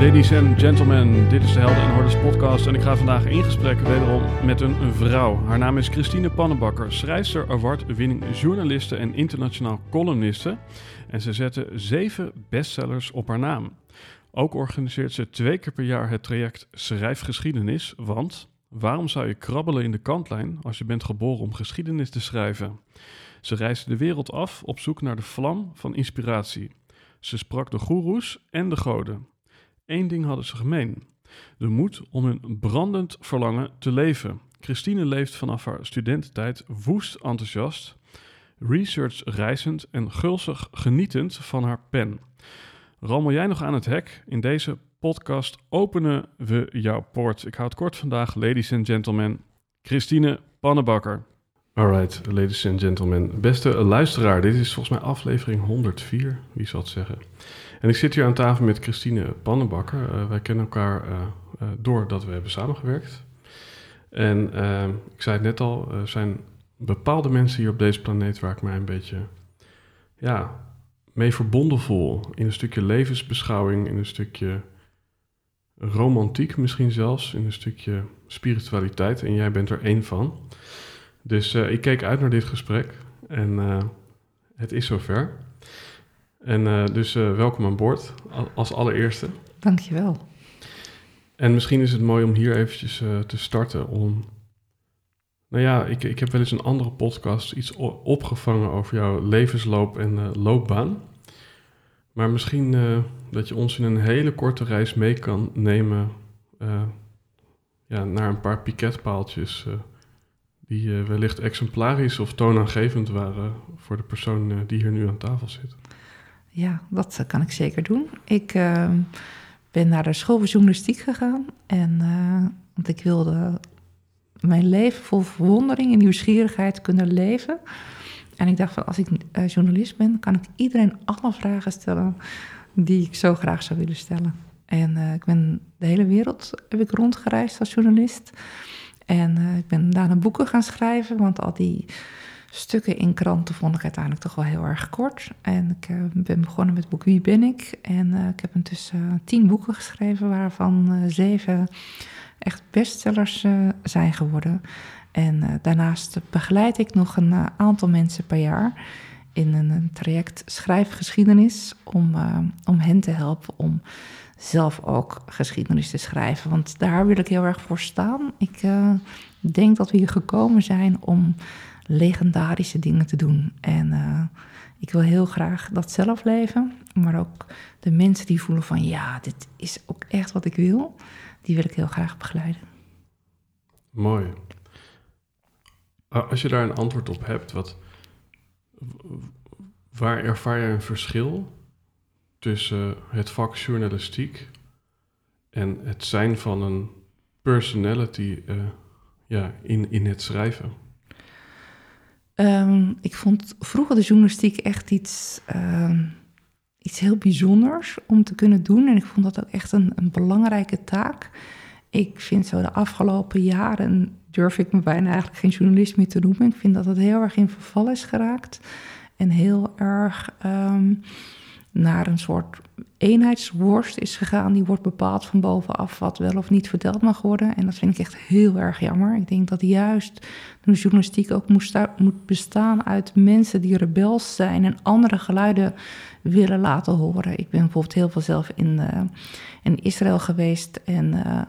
Ladies and gentlemen, dit is de Helden en Hordes podcast en ik ga vandaag in gesprek wederom met een vrouw. Haar naam is Christine Pannenbakker, schrijfster, award-winning journaliste en internationaal columniste. En ze zette zeven bestsellers op haar naam. Ook organiseert ze twee keer per jaar het traject Schrijfgeschiedenis, want waarom zou je krabbelen in de kantlijn als je bent geboren om geschiedenis te schrijven? Ze reisde de wereld af op zoek naar de vlam van inspiratie. Ze sprak de goeroes en de goden. Eén ding hadden ze gemeen: de moed om hun brandend verlangen te leven. Christine leeft vanaf haar studententijd woest enthousiast, research reizend en gulzig genietend van haar pen. Rammel jij nog aan het hek? In deze podcast openen we jouw poort. Ik houd kort vandaag, ladies and gentlemen, Christine Pannenbakker. Alright, ladies and gentlemen. Beste luisteraar, dit is volgens mij aflevering 104, wie zal het zeggen. En ik zit hier aan tafel met Christine Pannenbakker. Uh, wij kennen elkaar uh, doordat we hebben samengewerkt. En ik zei het net al, er zijn bepaalde mensen hier op deze planeet waar ik mij een beetje ja, mee verbonden voel. In een stukje levensbeschouwing, in een stukje romantiek misschien zelfs, in een stukje spiritualiteit. En jij bent er één van. Dus ik keek uit naar dit gesprek en het is zover. En uh, dus uh, welkom aan boord als allereerste. Dankjewel. En misschien is het mooi om hier eventjes uh, te starten om... Nou ja, ik, ik heb wel eens een andere podcast iets opgevangen over jouw levensloop en loopbaan. Maar misschien dat je ons in een hele korte reis mee kan nemen ja, naar een paar piketpaaltjes die wellicht exemplarisch of toonaangevend waren voor de persoon die hier nu aan tafel zit. Ja, dat kan ik zeker doen. Ik uh, ben naar de school voor journalistiek gegaan. En, uh, want ik wilde mijn leven vol verwondering en nieuwsgierigheid kunnen leven. En ik dacht van als ik uh, journalist ben, kan ik iedereen alle vragen stellen die ik zo graag zou willen stellen. En ik ben de hele wereld heb ik rondgereisd als journalist. En ik ben daarna boeken gaan schrijven, want al die stukken in kranten vond ik uiteindelijk toch wel heel erg kort. En ik uh, ben begonnen met het boek Wie ben ik? En uh, ik heb intussen uh, tien boeken geschreven, waarvan zeven echt bestsellers zijn geworden. En daarnaast begeleid ik nog een aantal mensen per jaar in een, een traject schrijfgeschiedenis om, om hen te helpen om zelf ook geschiedenis te schrijven. Want daar wil ik heel erg voor staan. Ik denk dat we hier gekomen zijn om legendarische dingen te doen. En uh, ik wil heel graag dat zelf leven, maar ook de mensen die voelen van ja, dit is ook echt wat ik wil, die wil ik heel graag begeleiden. Mooi. Als je daar een antwoord op hebt, wat, waar ervaar je een verschil tussen het vak journalistiek en het zijn van een personality uh, ja, in, in het schrijven? Um, ik vond vroeger de journalistiek echt iets, um, iets heel bijzonders om te kunnen doen. En ik vond dat ook echt een, een belangrijke taak. Ik vind zo de afgelopen jaren durf ik me bijna eigenlijk geen journalist meer te noemen. Ik vind dat het heel erg in verval is geraakt. En heel erg um, naar een soort eenheidsworst is gegaan. Die wordt bepaald van bovenaf wat wel of niet verteld mag worden. En dat vind ik echt heel erg jammer. Ik denk dat juist de journalistiek ook moet bestaan uit mensen die rebels zijn en andere geluiden willen laten horen. Ik ben bijvoorbeeld heel veel zelf in, uh, in Israël geweest en uh,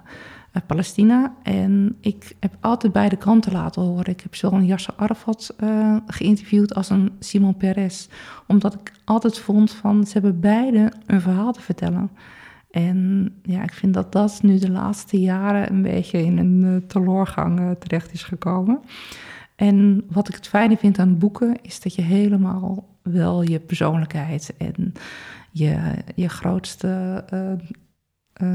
Palestina. En ik heb altijd beide kanten laten horen. Ik heb zowel een Yasser Arafat uh, geïnterviewd als een Simon Peres. Omdat ik altijd vond van ze hebben beide een verhaal te vertellen. En ja, ik vind dat dat nu de laatste jaren een beetje in een uh, teloorgang uh, terecht is gekomen. En wat ik het fijne vind aan boeken is dat je helemaal wel je persoonlijkheid en je, je grootste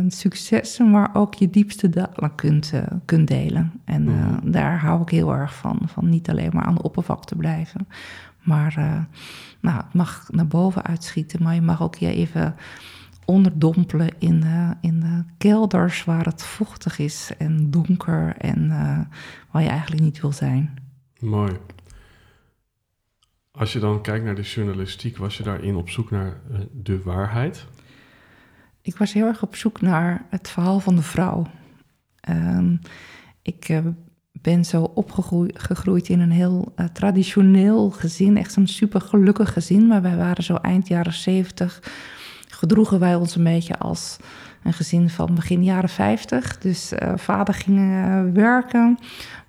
successen, maar ook je diepste dalen kunt, uh, kunt delen. En uh, daar hou ik heel erg van, van niet alleen maar aan de oppervlak te blijven. Maar nou, het mag naar boven uitschieten, maar je mag ook je even onderdompelen in, in de kelders waar het vochtig is en donker en waar je eigenlijk niet wil zijn. Mooi. Als je dan kijkt naar de journalistiek, was je daarin op zoek naar de waarheid? Ik was heel erg op zoek naar het verhaal van de vrouw. Um, ik uh, ben zo opgegroeid in een heel uh, traditioneel gezin, echt zo'n super gelukkig gezin. Maar wij waren zo eind jaren zeventig, gedroegen wij ons een beetje als een gezin van begin jaren 50. Dus uh, vader ging werken.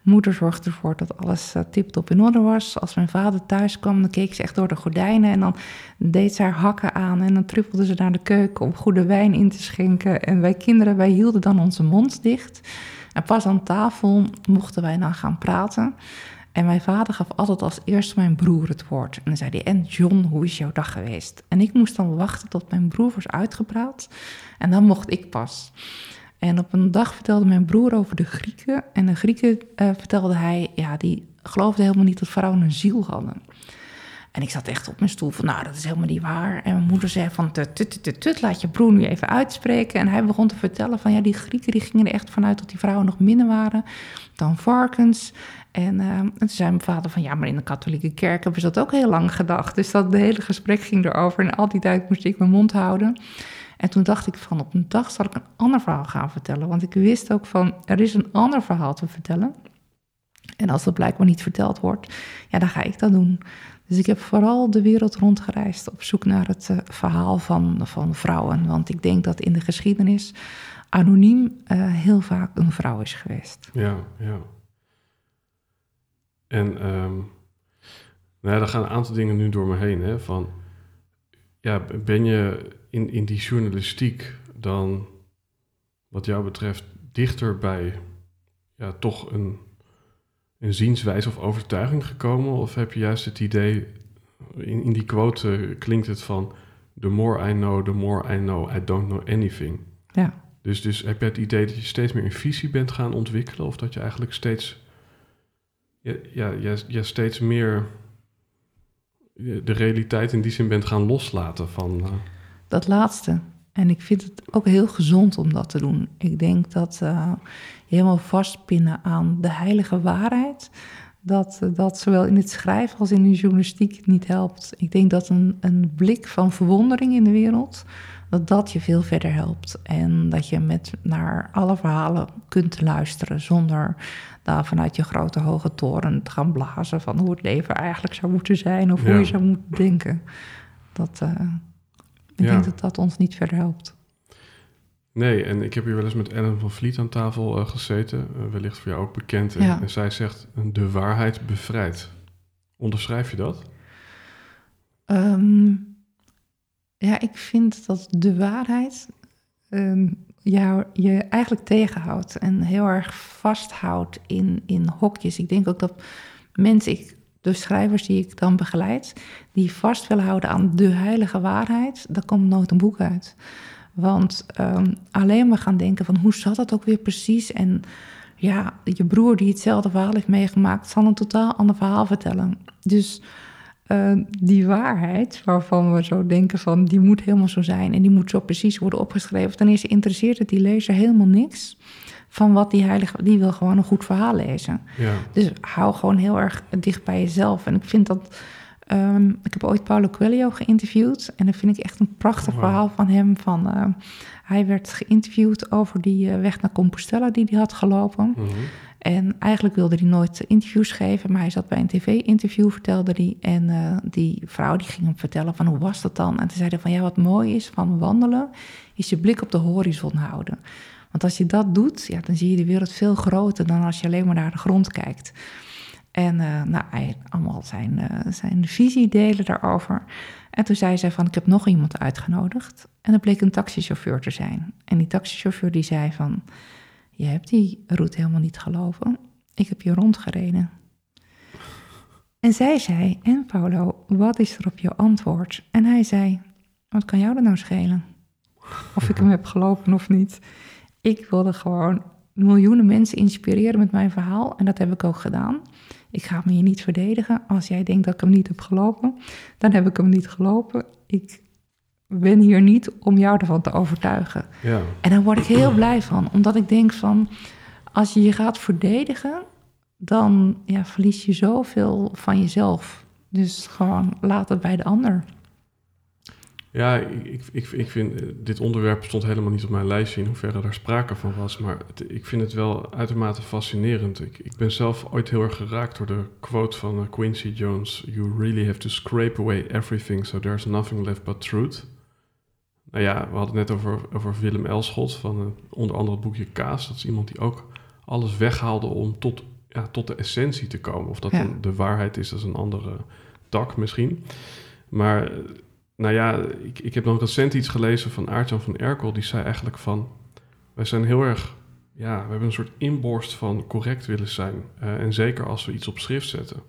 Moeder zorgde ervoor dat alles uh, tip-top in orde was. Als mijn vader thuis kwam, dan keek ze echt door de gordijnen. En dan deed ze haar hakken aan. En dan truppelde ze naar de keuken om goede wijn in te schenken. En wij kinderen, wij hielden dan onze mond dicht. En pas aan tafel mochten wij dan gaan praten. En mijn vader gaf altijd als eerste mijn broer het woord. En dan zei hij, en John, hoe is jouw dag geweest? En ik moest dan wachten tot mijn broer was uitgepraat. En dan mocht ik pas. En op een dag vertelde mijn broer over de Grieken. En de Grieken uh, vertelde hij, ja, die geloofden helemaal niet dat vrouwen een ziel hadden. En ik zat echt op mijn stoel van, nou, dat is helemaal niet waar. En mijn moeder zei van, tut, tut, tut, laat je broer nu even uitspreken. En hij begon te vertellen van, ja, die Grieken die gingen er echt vanuit dat die vrouwen nog minder waren dan varkens. En, uh, en toen zei mijn vader van, ja, maar in de katholieke kerk hebben ze dat ook heel lang gedacht. Dus dat de hele gesprek ging erover. En al die tijd moest ik mijn mond houden. En toen dacht ik van, op een dag zal ik een ander verhaal gaan vertellen. Want ik wist ook van, er is een ander verhaal te vertellen. En als dat blijkbaar niet verteld wordt, ja, dan ga ik dat doen. Dus ik heb vooral de wereld rondgereisd op zoek naar het uh, verhaal van, van vrouwen. Want ik denk dat in de geschiedenis anoniem uh, heel vaak een vrouw is geweest. Ja, ja. En um, nou ja, er gaan een aantal dingen nu door me heen. Hè, van, ja, ben je in, in die journalistiek dan, wat jou betreft, dichter bij ja, toch een, een zienswijze of overtuiging gekomen? Of heb je juist het idee, in, in die quote klinkt het van... The more I know, the more I know, I don't know anything. Ja. Dus, dus heb je het idee dat je steeds meer een visie bent gaan ontwikkelen? Of dat je eigenlijk steeds, ja, ja, ja, ja steeds meer de realiteit in die zin bent gaan loslaten van... Uh... Dat laatste. En ik vind het ook heel gezond om dat te doen. Ik denk dat uh, je helemaal vastpinnen aan de heilige waarheid... Dat, dat zowel in het schrijven als in de journalistiek niet helpt. Ik denk dat een, een blik van verwondering in de wereld dat dat je veel verder helpt. En dat je met naar alle verhalen kunt luisteren zonder daar vanuit je grote hoge toren te gaan blazen van hoe het leven eigenlijk zou moeten zijn of hoe je zou moeten denken. Dat, uh, ik ja. denk dat dat ons niet verder helpt. Nee, en ik heb hier wel eens met Ellen van Vliet aan tafel uh, gezeten, uh, wellicht voor jou ook bekend. En, ja. en zij zegt, de waarheid bevrijdt. Onderschrijf je dat? Um, ja, ik vind dat de waarheid um, jou, je eigenlijk tegenhoudt en heel erg vasthoudt in, in hokjes. Ik denk ook dat mensen, ik, de schrijvers die ik dan begeleid, die vast willen houden aan de heilige waarheid, daar komt nooit een boek uit. Want um, alleen maar gaan denken van hoe zat dat ook weer precies en ja, je broer die hetzelfde verhaal heeft meegemaakt, zal een totaal ander verhaal vertellen. Dus uh, die waarheid, waarvan we zo denken van die moet helemaal zo zijn en die moet zo precies worden opgeschreven, dan is interesseert het die lezer helemaal niks van wat die heilige, die wil gewoon een goed verhaal lezen. Ja. Dus hou gewoon heel erg dicht bij jezelf. En ik vind dat, um, ik heb ooit Paulo Coelho geïnterviewd en dat vind ik echt een prachtig wow. verhaal van hem. Van, uh, hij werd geïnterviewd over die uh, weg naar Compostela die hij had gelopen. Mm -hmm. En eigenlijk wilde hij nooit interviews geven, maar hij zat bij een tv-interview, vertelde hij. En uh, die vrouw die ging hem vertellen van hoe was dat dan? En toen zei hij van ja, wat mooi is van wandelen, is je blik op de horizon houden. Want als je dat doet, ja, dan zie je de wereld veel groter dan als je alleen maar naar de grond kijkt. En uh, nou, allemaal zijn, uh, zijn visie delen daarover. En toen zei zij van, ik heb nog iemand uitgenodigd. En dat bleek een taxichauffeur te zijn. En die taxichauffeur die zei van, je hebt die route helemaal niet gelopen. Ik heb je rondgereden. En zij zei, en Paulo, wat is er op jouw antwoord? En hij zei, wat kan jou er nou schelen? Of ik hem heb gelopen of niet. Ik wilde gewoon miljoenen mensen inspireren met mijn verhaal. En dat heb ik ook gedaan. Ik ga me hier niet verdedigen. Als jij denkt dat ik hem niet heb gelopen, dan heb ik hem niet gelopen. Ik ben hier niet om jou ervan te overtuigen. Ja. En daar word ik heel blij van, omdat ik denk van, als je je gaat verdedigen, dan ja, verlies je zoveel van jezelf. Dus gewoon laat het bij de ander. Ja, ik, ik, ik vind eh, dit onderwerp stond helemaal niet op mijn lijstje in hoeverre daar sprake van was. Maar ik vind het wel uitermate fascinerend. Ik, ik ben zelf ooit heel erg geraakt door de quote van uh, Quincy Jones: You really have to scrape away everything so there's nothing left but truth. Nou ja, we hadden het net over, over Willem Elschot van uh, onder andere het boekje Kaas. Dat is iemand die ook alles weghaalde om tot, ja, tot de essentie te komen. Of dat de waarheid is, dat is een andere tak misschien. Maar nou ja, ik, ik heb dan recent iets gelezen van Aartjan van Erkel. Die zei eigenlijk van... Wij zijn heel erg... Ja, we hebben een soort inborst van correct willen zijn. Uh, en zeker als we iets op schrift zetten.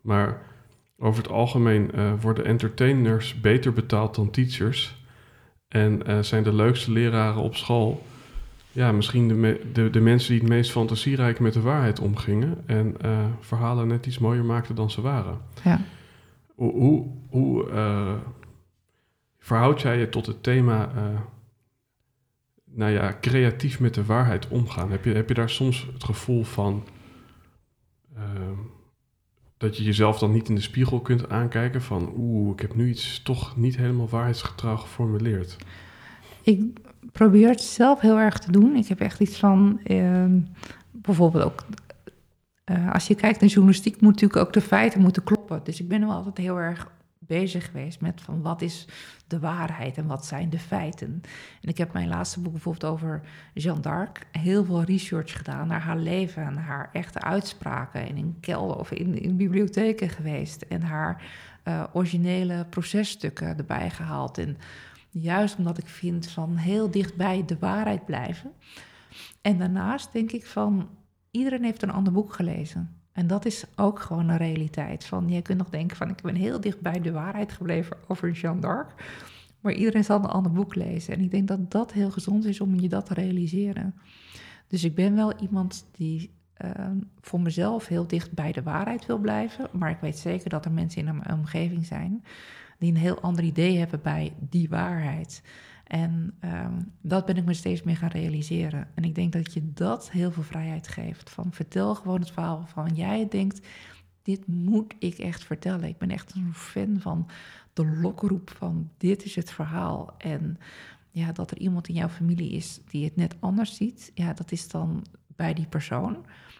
Maar over het algemeen uh, worden entertainers beter betaald dan teachers. En uh, zijn de leukste leraren op school... Ja, misschien de, de, de mensen die het meest fantasierijk met de waarheid omgingen... en verhalen net iets mooier maakten dan ze waren. Ja. Hoe, uh, verhoud jij je tot het thema, uh, nou ja, creatief met de waarheid omgaan? Heb je, heb je daar soms het gevoel van uh, dat je jezelf dan niet in de spiegel kunt aankijken van, oeh, ik heb nu iets toch niet helemaal waarheidsgetrouw geformuleerd? Ik probeer het zelf heel erg te doen. Ik heb echt iets van, ehm, bijvoorbeeld ook uh, als je kijkt naar journalistiek, moet natuurlijk ook de feiten moeten kloppen. Dus ik ben wel altijd heel erg bezig geweest met van wat is de waarheid en wat zijn de feiten. En ik heb mijn laatste boek bijvoorbeeld over Jeanne d'Arc heel veel research gedaan naar haar leven en haar echte uitspraken. En in kelder of in, in bibliotheken geweest en haar uh, originele processtukken erbij gehaald. En juist omdat ik vind van heel dichtbij de waarheid blijven. En daarnaast denk ik van iedereen heeft een ander boek gelezen. En dat is ook gewoon een realiteit. Van, je kunt nog denken van ik ben heel dicht bij de waarheid gebleven over Jeanne d'Arc. Maar iedereen zal een ander boek lezen. En ik denk dat dat heel gezond is om je dat te realiseren. Dus ik ben wel iemand die ehm, voor mezelf heel dicht bij de waarheid wil blijven. Maar ik weet zeker dat er mensen in mijn omgeving zijn die een heel ander idee hebben bij die waarheid. En ehm, dat ben ik me steeds meer gaan realiseren. En ik denk dat je dat heel veel vrijheid geeft. Van vertel gewoon het verhaal van jij denkt, dit moet ik echt vertellen. Ik ben echt een fan van de lokroep van dit is het verhaal. En ja, dat er iemand in jouw familie is die het net anders ziet, ja, dat is dan bij die persoon.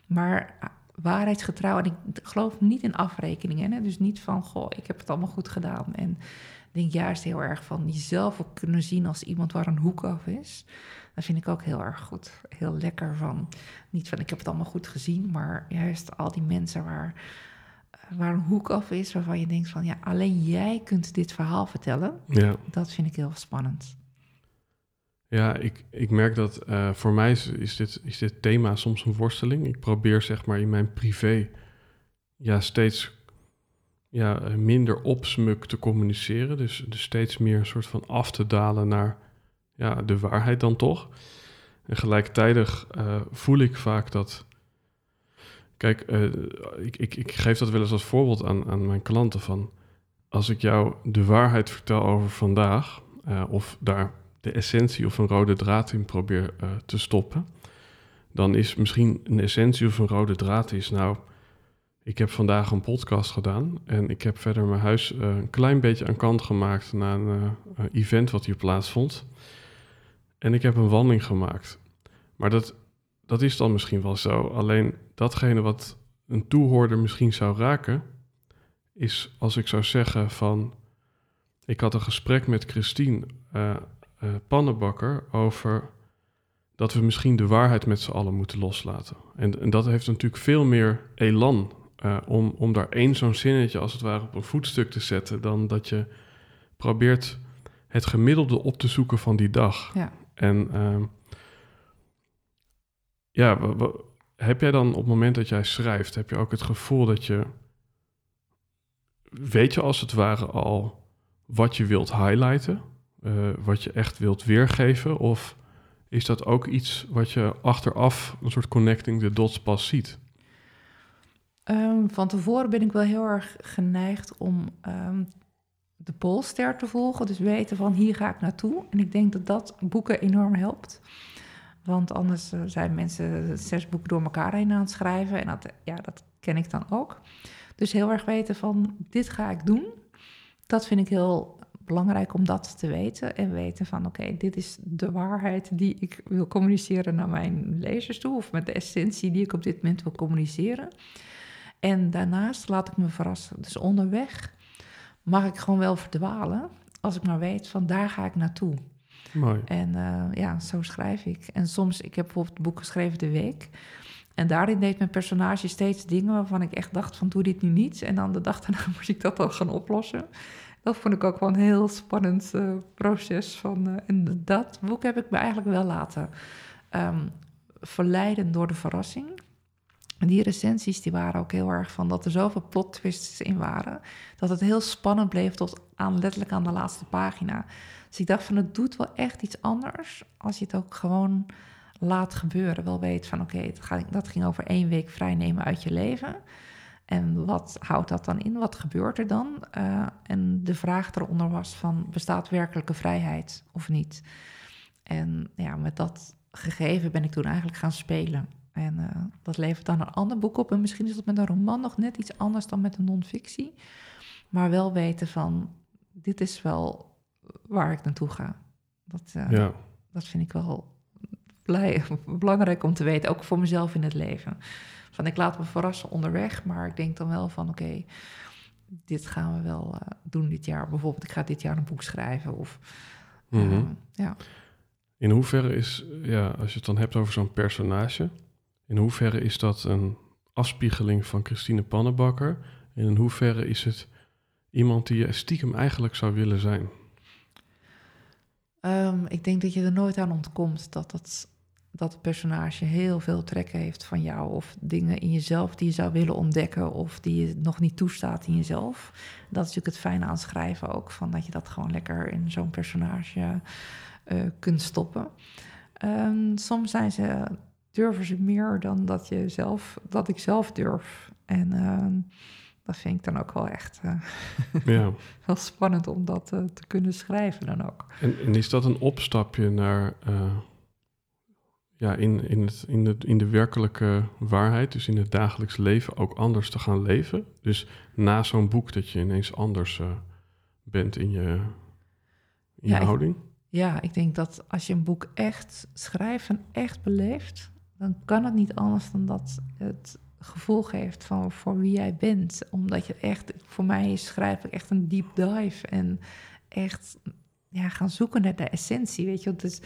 Maar ah, waarheidsgetrouw, en ik geloof niet in afrekeningen. Hè? Dus niet van, goh, ik heb het allemaal goed gedaan. En denk juist heel erg van jezelf ook kunnen zien als iemand waar een hoek af is. Dat vind ik ook heel erg goed. Heel lekker van, niet van ik heb het allemaal goed gezien, maar juist al die mensen waar, eh, waar een hoek af is, waarvan je denkt van ja, alleen jij kunt dit verhaal vertellen. Ja. Dat vind ik heel spannend. Ja, ik, ik merk dat uh, voor mij is, is, dit, is dit thema soms een worsteling. Ik probeer zeg maar in mijn privé ja, steeds ja, eh, minder opsmuk te communiceren. Dus, dus steeds meer een soort van af te dalen naar ja, de waarheid dan toch. En gelijktijdig uh, voel ik vaak dat. Kijk, uh, ik, ik, ik geef dat wel eens als voorbeeld aan, aan mijn klanten van. Als ik jou de waarheid vertel over vandaag, uh, of daar de essentie of een rode draad in probeer te stoppen, dan is misschien een essentie of een rode draad is nou ik heb vandaag een podcast gedaan en ik heb verder mijn huis uh, een klein beetje aan kant gemaakt na een uh, event wat hier plaatsvond. En ik heb een wandeling gemaakt. Maar dat, dat is dan misschien wel zo. Alleen datgene wat een toehoorder misschien zou raken, is als ik zou zeggen van... Ik had een gesprek met Christine uh, Pannenbakker over dat we misschien de waarheid met z'n allen moeten loslaten. En, en dat heeft natuurlijk veel meer elan uh, om, om daar één zo'n zinnetje als het ware op een voetstuk te zetten, dan dat je probeert het gemiddelde op te zoeken van die dag. Ja. En uh, ja, heb jij dan op het moment dat jij schrijft, heb je ook het gevoel dat je, weet je als het ware al wat je wilt highlighten, uh, wat je echt wilt weergeven, of is dat ook iets wat je achteraf een soort connecting the dots pas ziet? Um, van tevoren ben ik wel heel erg geneigd om um, de polster te volgen. Dus weten van hier ga ik naartoe. En ik denk dat dat boeken enorm helpt. Want anders uh, zijn mensen zes boeken door elkaar heen aan het schrijven. En dat, ja, dat ken ik dan ook. Dus heel erg weten van dit ga ik doen. Dat vind ik heel belangrijk om dat te weten. En weten van oké, dit is de waarheid die ik wil communiceren naar mijn lezers toe. Of met de essentie die ik op dit moment wil communiceren. En daarnaast laat ik me verrassen. Dus onderweg mag ik gewoon wel verdwalen. Als ik maar weet van daar ga ik naartoe. Mooi. En uh, ja, zo schrijf ik. En soms, ik heb bijvoorbeeld het boek geschreven De Week. En daarin deed mijn personage steeds dingen waarvan ik echt dacht van doe dit nu niet. En dan de dag daarna moest ik dat dan gaan oplossen. Dat vond ik ook wel een heel spannend uh, proces. Van, uh, en dat boek heb ik me eigenlijk wel laten um, verleiden door de verrassing. Die recensies die waren ook heel erg van dat er zoveel plot twists in waren. Dat het heel spannend bleef tot aan letterlijk aan de laatste pagina. Dus ik dacht van het doet wel echt iets anders als je het ook gewoon laat gebeuren. Wel weet van oké, dat ging over één week vrijnemen uit je leven. En wat houdt dat dan in? Wat gebeurt er dan? Uh, en de vraag eronder was van bestaat werkelijke vrijheid of niet? En ja, met dat gegeven ben ik toen eigenlijk gaan spelen. En uh, dat levert dan een ander boek op. En misschien is dat met een roman nog net iets anders dan met een non-fictie. Maar wel weten van, dit is wel waar ik naartoe ga. Dat, uh, ja. dat vind ik wel blij, belangrijk om te weten, ook voor mezelf in het leven. Van ik laat me verrassen onderweg, maar ik denk dan wel van oké, okay, dit gaan we wel uh, doen dit jaar. Bijvoorbeeld, ik ga dit jaar een boek schrijven. Of, mm -hmm. ja. In hoeverre is, ja, als je het dan hebt over zo'n personage, in hoeverre is dat een afspiegeling van Christine Pannenbakker? En in hoeverre is het iemand die je stiekem eigenlijk zou willen zijn? Um, ik denk dat je er nooit aan ontkomt dat, dat, dat het personage heel veel trekken heeft van jou. Of dingen in jezelf die je zou willen ontdekken of die je nog niet toestaat in jezelf. Dat is natuurlijk het fijne aan schrijven ook, van dat je dat gewoon lekker in zo'n personage uh, kunt stoppen. Um, soms zijn ze durven ze meer dan dat, je zelf, dat ik zelf durf. En uh, dat vind ik dan ook wel echt uh, ja. wel spannend om dat uh, te kunnen schrijven dan ook. En, en, is dat een opstapje naar eh, ja, in, in, het, in, de, in de werkelijke waarheid, dus in het dagelijks leven ook anders te gaan leven? Dus na zo'n boek dat je ineens anders bent in je, in ja, je houding? Ik, ja, ik denk dat als je een boek echt schrijft en echt beleeft, dan kan het niet anders dan dat het gevoel geeft van voor wie jij bent. Omdat je echt, voor mij is schrijven echt een deep dive en echt ja, gaan zoeken naar de essentie. Weet je, dus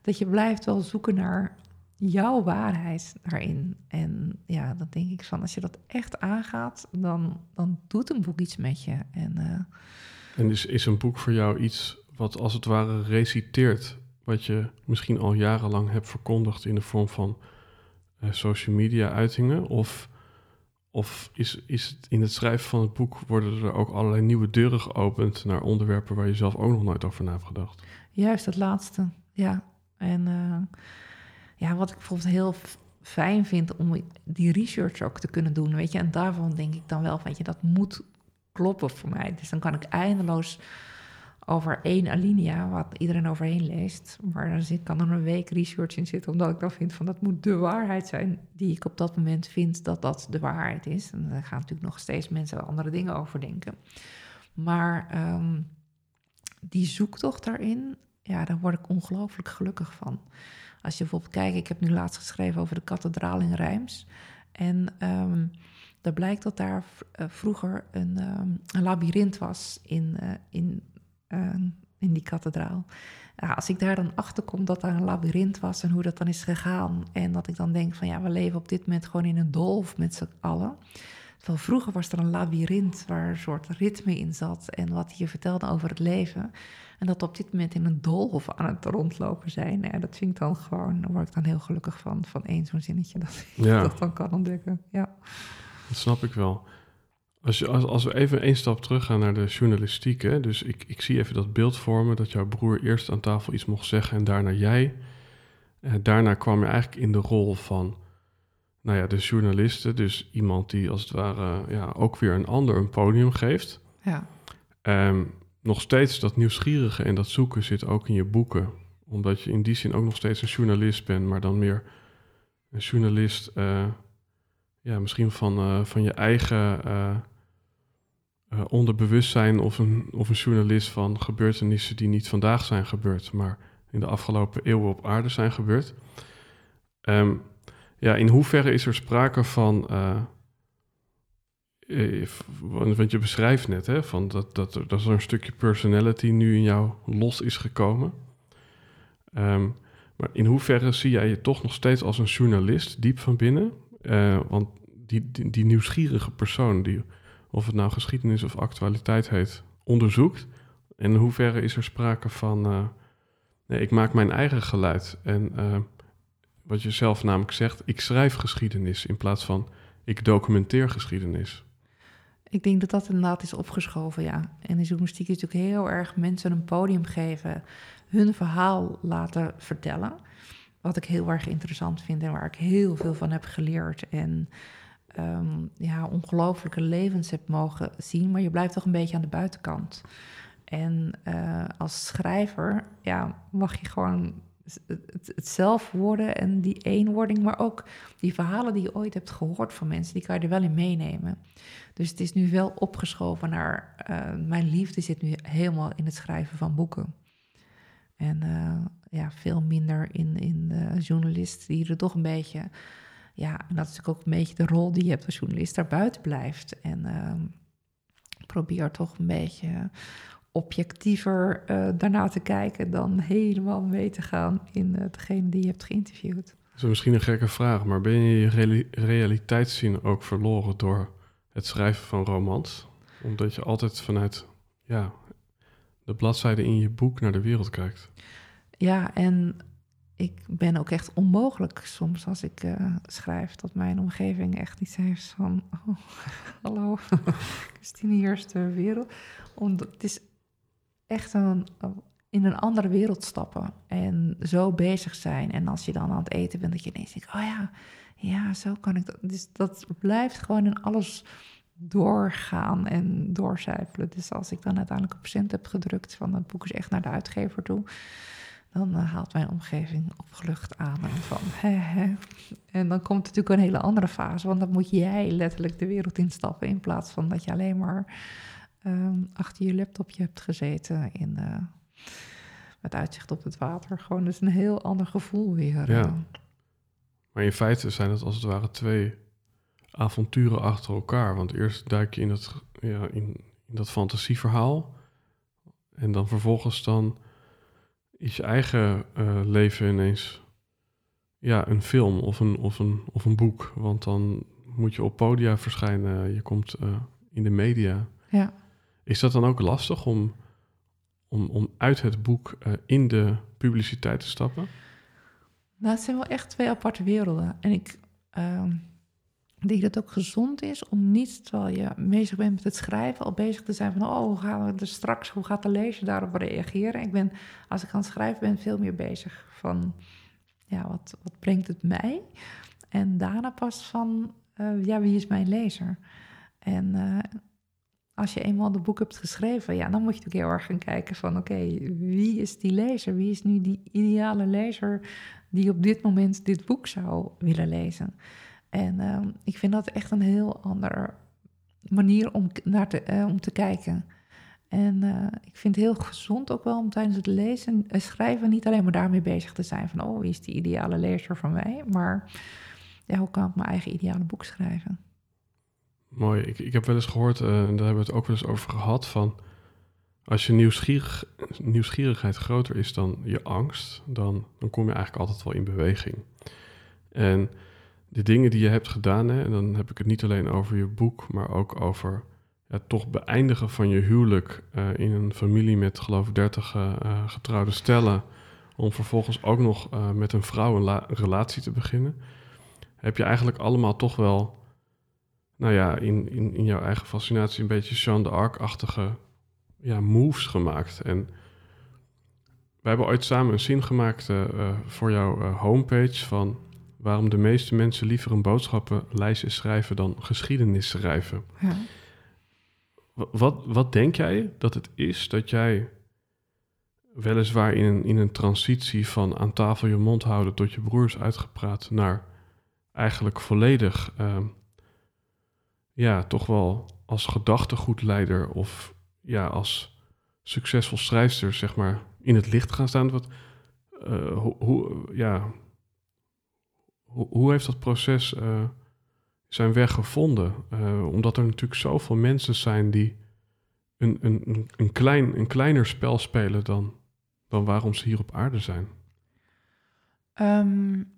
dat je blijft wel zoeken naar jouw waarheid daarin. En ja, dan denk ik van als je dat echt aangaat, dan, dan doet een boek iets met je. En, uh, en is, is een boek voor jou iets wat als het ware reciteert wat je misschien al jarenlang hebt verkondigd in de vorm van uh, social media uitingen? Of, of is, is het in het schrijven van het boek worden er ook allerlei nieuwe deuren geopend naar onderwerpen waar je zelf ook nog nooit over na hebt gedacht? Juist het laatste, ja. En uh, ja, wat ik bijvoorbeeld heel fijn vind om die research ook te kunnen doen, weet je. En daarvan denk ik dan wel, weet je, dat moet kloppen voor mij. Dus dan kan ik eindeloos over één alinea, wat iedereen overheen leest. Maar dan zit, kan er een week research in zitten, omdat ik dan vind van dat moet de waarheid zijn die ik op dat moment vind dat dat de waarheid is. En daar gaan natuurlijk nog steeds mensen andere dingen over denken. Maar um, die zoektocht daarin, ja, daar word ik ongelooflijk gelukkig van. Als je bijvoorbeeld kijkt, ik heb nu laatst geschreven over de kathedraal in Rijms. En um, daar blijkt dat daar vroeger een, um, een labyrint was in, uh, in uh, in die kathedraal. Ja, als ik daar dan achter kom dat daar een labyrint was en hoe dat dan is gegaan. En dat ik dan denk van ja, we leven op dit moment gewoon in een dolf met z'n allen. Terwijl vroeger was er een labyrint waar een soort ritme in zat en wat je vertelde over het leven. En dat op dit moment in een dolf aan het rondlopen zijn. Ja, dat vind ik dan gewoon, daar word ik dan heel gelukkig van, van één zo'n zinnetje dat ik Ja. dat dan kan ontdekken. Ja. Dat snap ik wel. Als, je, als, als we even één stap terug gaan naar de journalistiek. Hè? Dus ik, ik zie even dat beeld vormen dat jouw broer eerst aan tafel iets mocht zeggen en daarna jij. Eh, daarna kwam je eigenlijk in de rol van nou ja, de journalisten. Dus iemand die als het ware ja, ook weer een ander een podium geeft. ja. Ehm, nog steeds dat nieuwsgierige en dat zoeken zit ook in je boeken. Omdat je in die zin ook nog steeds een journalist bent, maar dan meer een journalist, eh, ja, misschien van, eh, van je eigen eh, onderbewustzijn of een, of een journalist van gebeurtenissen die niet vandaag zijn gebeurd, maar in de afgelopen eeuwen op aarde zijn gebeurd. Ehm, ja, in hoeverre is er sprake van. eh, eh, want je beschrijft net hè, van dat, dat, er- dat er een stukje personality nu in jou los is gekomen. Ehm, maar in hoeverre zie jij je toch nog steeds als een journalist, diep van binnen? Want die, die nieuwsgierige persoon, die, of het nou geschiedenis of actualiteit heet, onderzoekt. En in hoeverre is er sprake van, eh, nee, ik maak mijn eigen geluid. En eh, wat je zelf namelijk zegt, ik schrijf geschiedenis in plaats van ik documenteer geschiedenis. Ik denk dat dat inderdaad is opgeschoven, ja. En de journalistiek is natuurlijk heel erg mensen een podium geven, hun verhaal laten vertellen. Wat ik heel erg interessant vind en waar ik heel veel van heb geleerd. En ehm, ja, ongelofelijke levens heb mogen zien, maar je blijft toch een beetje aan de buitenkant. En eh, als schrijver, ja, mag je gewoon het zelf worden en die eenwording, maar ook die verhalen die je ooit hebt gehoord van mensen, die kan je er wel in meenemen. Dus het is nu wel opgeschoven naar. eh, mijn liefde zit nu helemaal in het schrijven van boeken. En eh, ja, veel minder in, in de journalist, die er toch een beetje. Ja, en dat is natuurlijk ook een beetje de rol die je hebt als journalist, daar buiten blijft. En ehm, probeer toch een beetje objectiever eh, daarna te kijken dan helemaal mee te gaan in eh, degene die je hebt geïnterviewd. Dat is misschien een gekke vraag, maar ben je je reali- realiteitszin ook verloren door het schrijven van romans? Omdat je altijd vanuit ja, de bladzijde in je boek naar de wereld kijkt. Ja, en ik ben ook echt onmogelijk soms als ik eh, schrijf dat mijn omgeving echt iets heeft van oh, hallo, Christine hier is de wereld. Omdat het is echt een, in een andere wereld stappen en zo bezig zijn. En als je dan aan het eten bent, dat je ineens denkt, oh ja, ja, zo kan ik dat. Dus dat blijft gewoon in alles doorgaan en doorcijpelen. Dus als ik dan uiteindelijk op cent heb gedrukt van het boek is echt naar de uitgever toe, dan eh, haalt mijn omgeving opgelucht aan en van. En dan komt natuurlijk een hele andere fase, want dan moet jij letterlijk de wereld instappen in plaats van dat je alleen maar ehm, achter je laptopje hebt gezeten in, eh, met uitzicht op het water. Gewoon dus een heel ander gevoel weer. Ja. eh. Maar in feite zijn het als het ware twee avonturen achter elkaar. Want eerst duik je in dat, ja, in, in dat fantasieverhaal. En dan vervolgens dan is je eigen eh, leven ineens ja, een film of een, of, een, of een boek. Want dan moet je op podia verschijnen. Je komt eh, in de media. ja. Is dat dan ook lastig om, om, om uit het boek eh, in de publiciteit te stappen? Nou, het zijn wel echt twee aparte werelden. En ik ehm, dat het ook gezond is om niet, terwijl je bezig bent met het schrijven, al bezig te zijn van, oh, hoe gaan we er straks, hoe gaat de lezer daarop reageren? Ik ben, als ik aan het schrijven ben, veel meer bezig van, ja, wat, wat brengt het mij? En daarna pas van, eh, ja, wie is mijn lezer? En eh, als je eenmaal het boek hebt geschreven, ja, dan moet je natuurlijk heel erg gaan kijken van, oké, wie is die lezer? Wie is nu die ideale lezer die op dit moment dit boek zou willen lezen? En ehm, ik vind dat echt een heel andere manier om naar te, eh, om te kijken. En eh, ik vind het heel gezond ook wel om tijdens het lezen en schrijven niet alleen maar daarmee bezig te zijn van, oh, wie is die ideale lezer van mij? Maar hoe kan ik mijn eigen ideale boek schrijven? Mooi. Ik, ik heb wel eens gehoord, eh, en daar hebben we het ook wel eens over gehad, van als je nieuwsgierig, nieuwsgierigheid groter is dan je angst, dan, dan kom je eigenlijk altijd wel in beweging. En de dingen die je hebt gedaan, hè, en dan heb ik het niet alleen over je boek, maar ook over ja, toch beëindigen van je huwelijk uh, in een familie met geloof ik 30 uh, getrouwde stellen, om vervolgens ook nog met een vrouw een, relatie te beginnen, heb je eigenlijk allemaal toch wel, nou ja, in, in, in jouw eigen fascinatie een beetje Jeanne d'Arc-achtige ja, moves gemaakt. En we hebben ooit samen een zin gemaakt voor jouw homepage van waarom de meeste mensen liever een boodschappenlijstje schrijven dan geschiedenis schrijven. Ja. Wat, wat denk jij dat het is dat jij weliswaar in een, in een transitie van aan tafel je mond houden tot je broers uitgepraat naar eigenlijk volledig, uh, ja, toch wel als gedachtegoedleider of ja, als succesvol schrijfster, zeg maar, in het licht gaan staan? Wat, uh, hoe, hoe, ja, hoe, heeft dat proces uh, zijn weg gevonden? Uh, omdat er natuurlijk zoveel mensen zijn die een, een, een, klein, een kleiner spel spelen dan, dan waarom ze hier op aarde zijn. Um,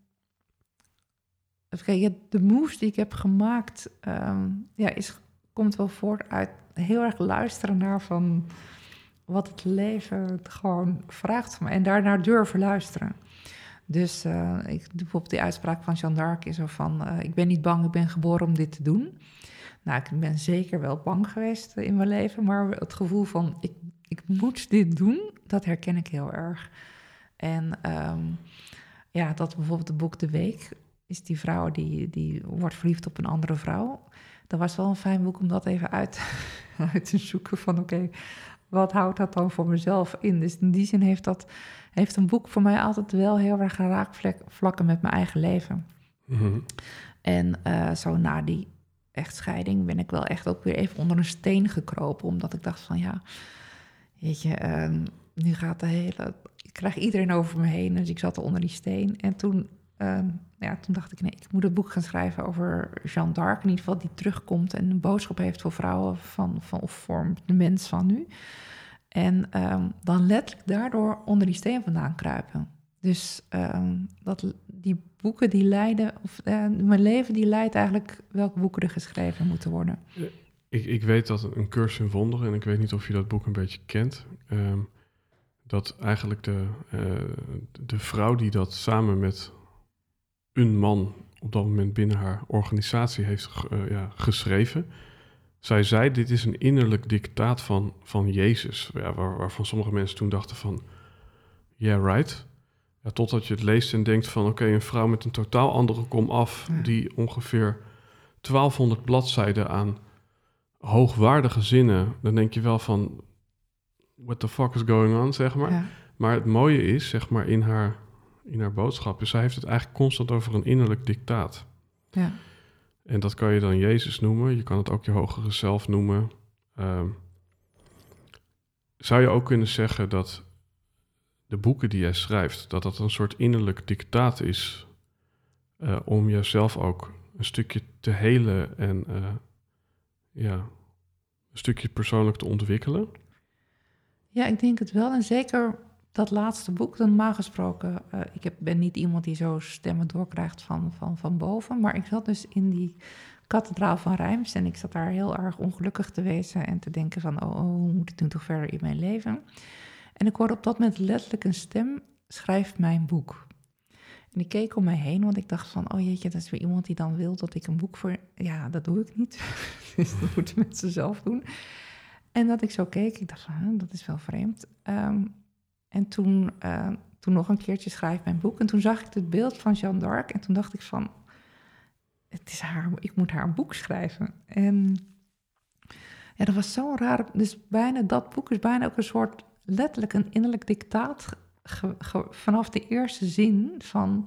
de moves die ik heb gemaakt, um, ja, is, komt wel voort uit heel erg luisteren naar van wat het leven gewoon vraagt van me en daarnaar durven luisteren. Dus uh, ik bijvoorbeeld die uitspraak van Jeanne d'Arc is zo van... Uh, ik ben niet bang, ik ben geboren om dit te doen. Nou, ik ben zeker wel bang geweest in mijn leven... maar het gevoel van ik, ik moet dit doen, dat herken ik heel erg. En um, ja, dat bijvoorbeeld het boek De Week... is die vrouw die, die wordt verliefd op een andere vrouw. Dat was wel een fijn boek om dat even uit, uit te zoeken van... oké, wat houdt dat dan voor mezelf in? Dus in die zin heeft, dat, heeft een boek voor mij altijd wel heel erg raakvlakken met mijn eigen leven. Mhm. En uh, zo na die echtscheiding ben ik wel echt ook weer even onder een steen gekropen. Omdat ik dacht van ja, weet je, uh, nu gaat de hele... Ik krijg iedereen over me heen, dus ik zat er onder die steen. En toen, uh, ja, toen dacht ik, nee, ik moet een boek gaan schrijven over Jeanne d'Arc. In ieder geval die terugkomt en een boodschap heeft voor vrouwen van, van, of voor de mens van nu. En um, dan letterlijk daardoor onder die steen vandaan kruipen. Dus um, dat, die boeken die leiden, of uh, mijn leven die leidt eigenlijk welke boeken er geschreven moeten worden. Ik, ik weet dat een cursus in wonderen, en ik weet niet of je dat boek een beetje kent, um, dat eigenlijk de, uh, de vrouw die dat samen met een man op dat moment binnen haar organisatie heeft uh, ja, geschreven, zij zei, dit is een innerlijk dictaat van, van Jezus. Ja, waar, waarvan sommige mensen toen dachten van, yeah, right. Ja, totdat je het leest en denkt van, oké, een vrouw met een totaal andere kom af... die ongeveer 1200 bladzijden aan hoogwaardige zinnen... dan denk je wel van, what the fuck is going on, zeg maar. Maar het mooie is, zeg maar, in haar, in haar boodschap... zij heeft het eigenlijk constant over een innerlijk dictaat. Ja. En dat kan je dan Jezus noemen. Je kan het ook je hogere zelf noemen. Uh, zou je ook kunnen zeggen dat de boeken die jij schrijft, dat dat een soort innerlijk dictaat is uh, om jezelf ook een stukje te helen en uh, ja, een stukje persoonlijk te ontwikkelen? Ja, ik denk het wel. En zeker dat laatste boek, dan normaal gesproken, uh, ik heb, ben niet iemand die zo stemmen doorkrijgt van, van, van boven, maar ik zat dus in die kathedraal van Rijms en ik zat daar heel erg ongelukkig te wezen en te denken van, oh, oh hoe moet ik nu toch verder in mijn leven? En ik hoorde op dat moment letterlijk een stem, schrijf mijn boek. En ik keek om mij heen, want ik dacht van, oh jeetje, dat is weer iemand die dan wil dat ik een boek voor... Ja, dat doe ik niet. dus dat moeten mensen zelf doen. En dat ik zo keek, ik dacht van, dat is wel vreemd. Um, en toen, uh, toen nog een keertje schrijf mijn boek. En toen zag ik het beeld van Jeanne d'Arc. En toen dacht ik van, het is haar, ik moet haar een boek schrijven. En ja, dat was zo raar. Dus bijna dat boek is bijna ook een soort, letterlijk een innerlijk dictaat. vanaf de eerste zin van,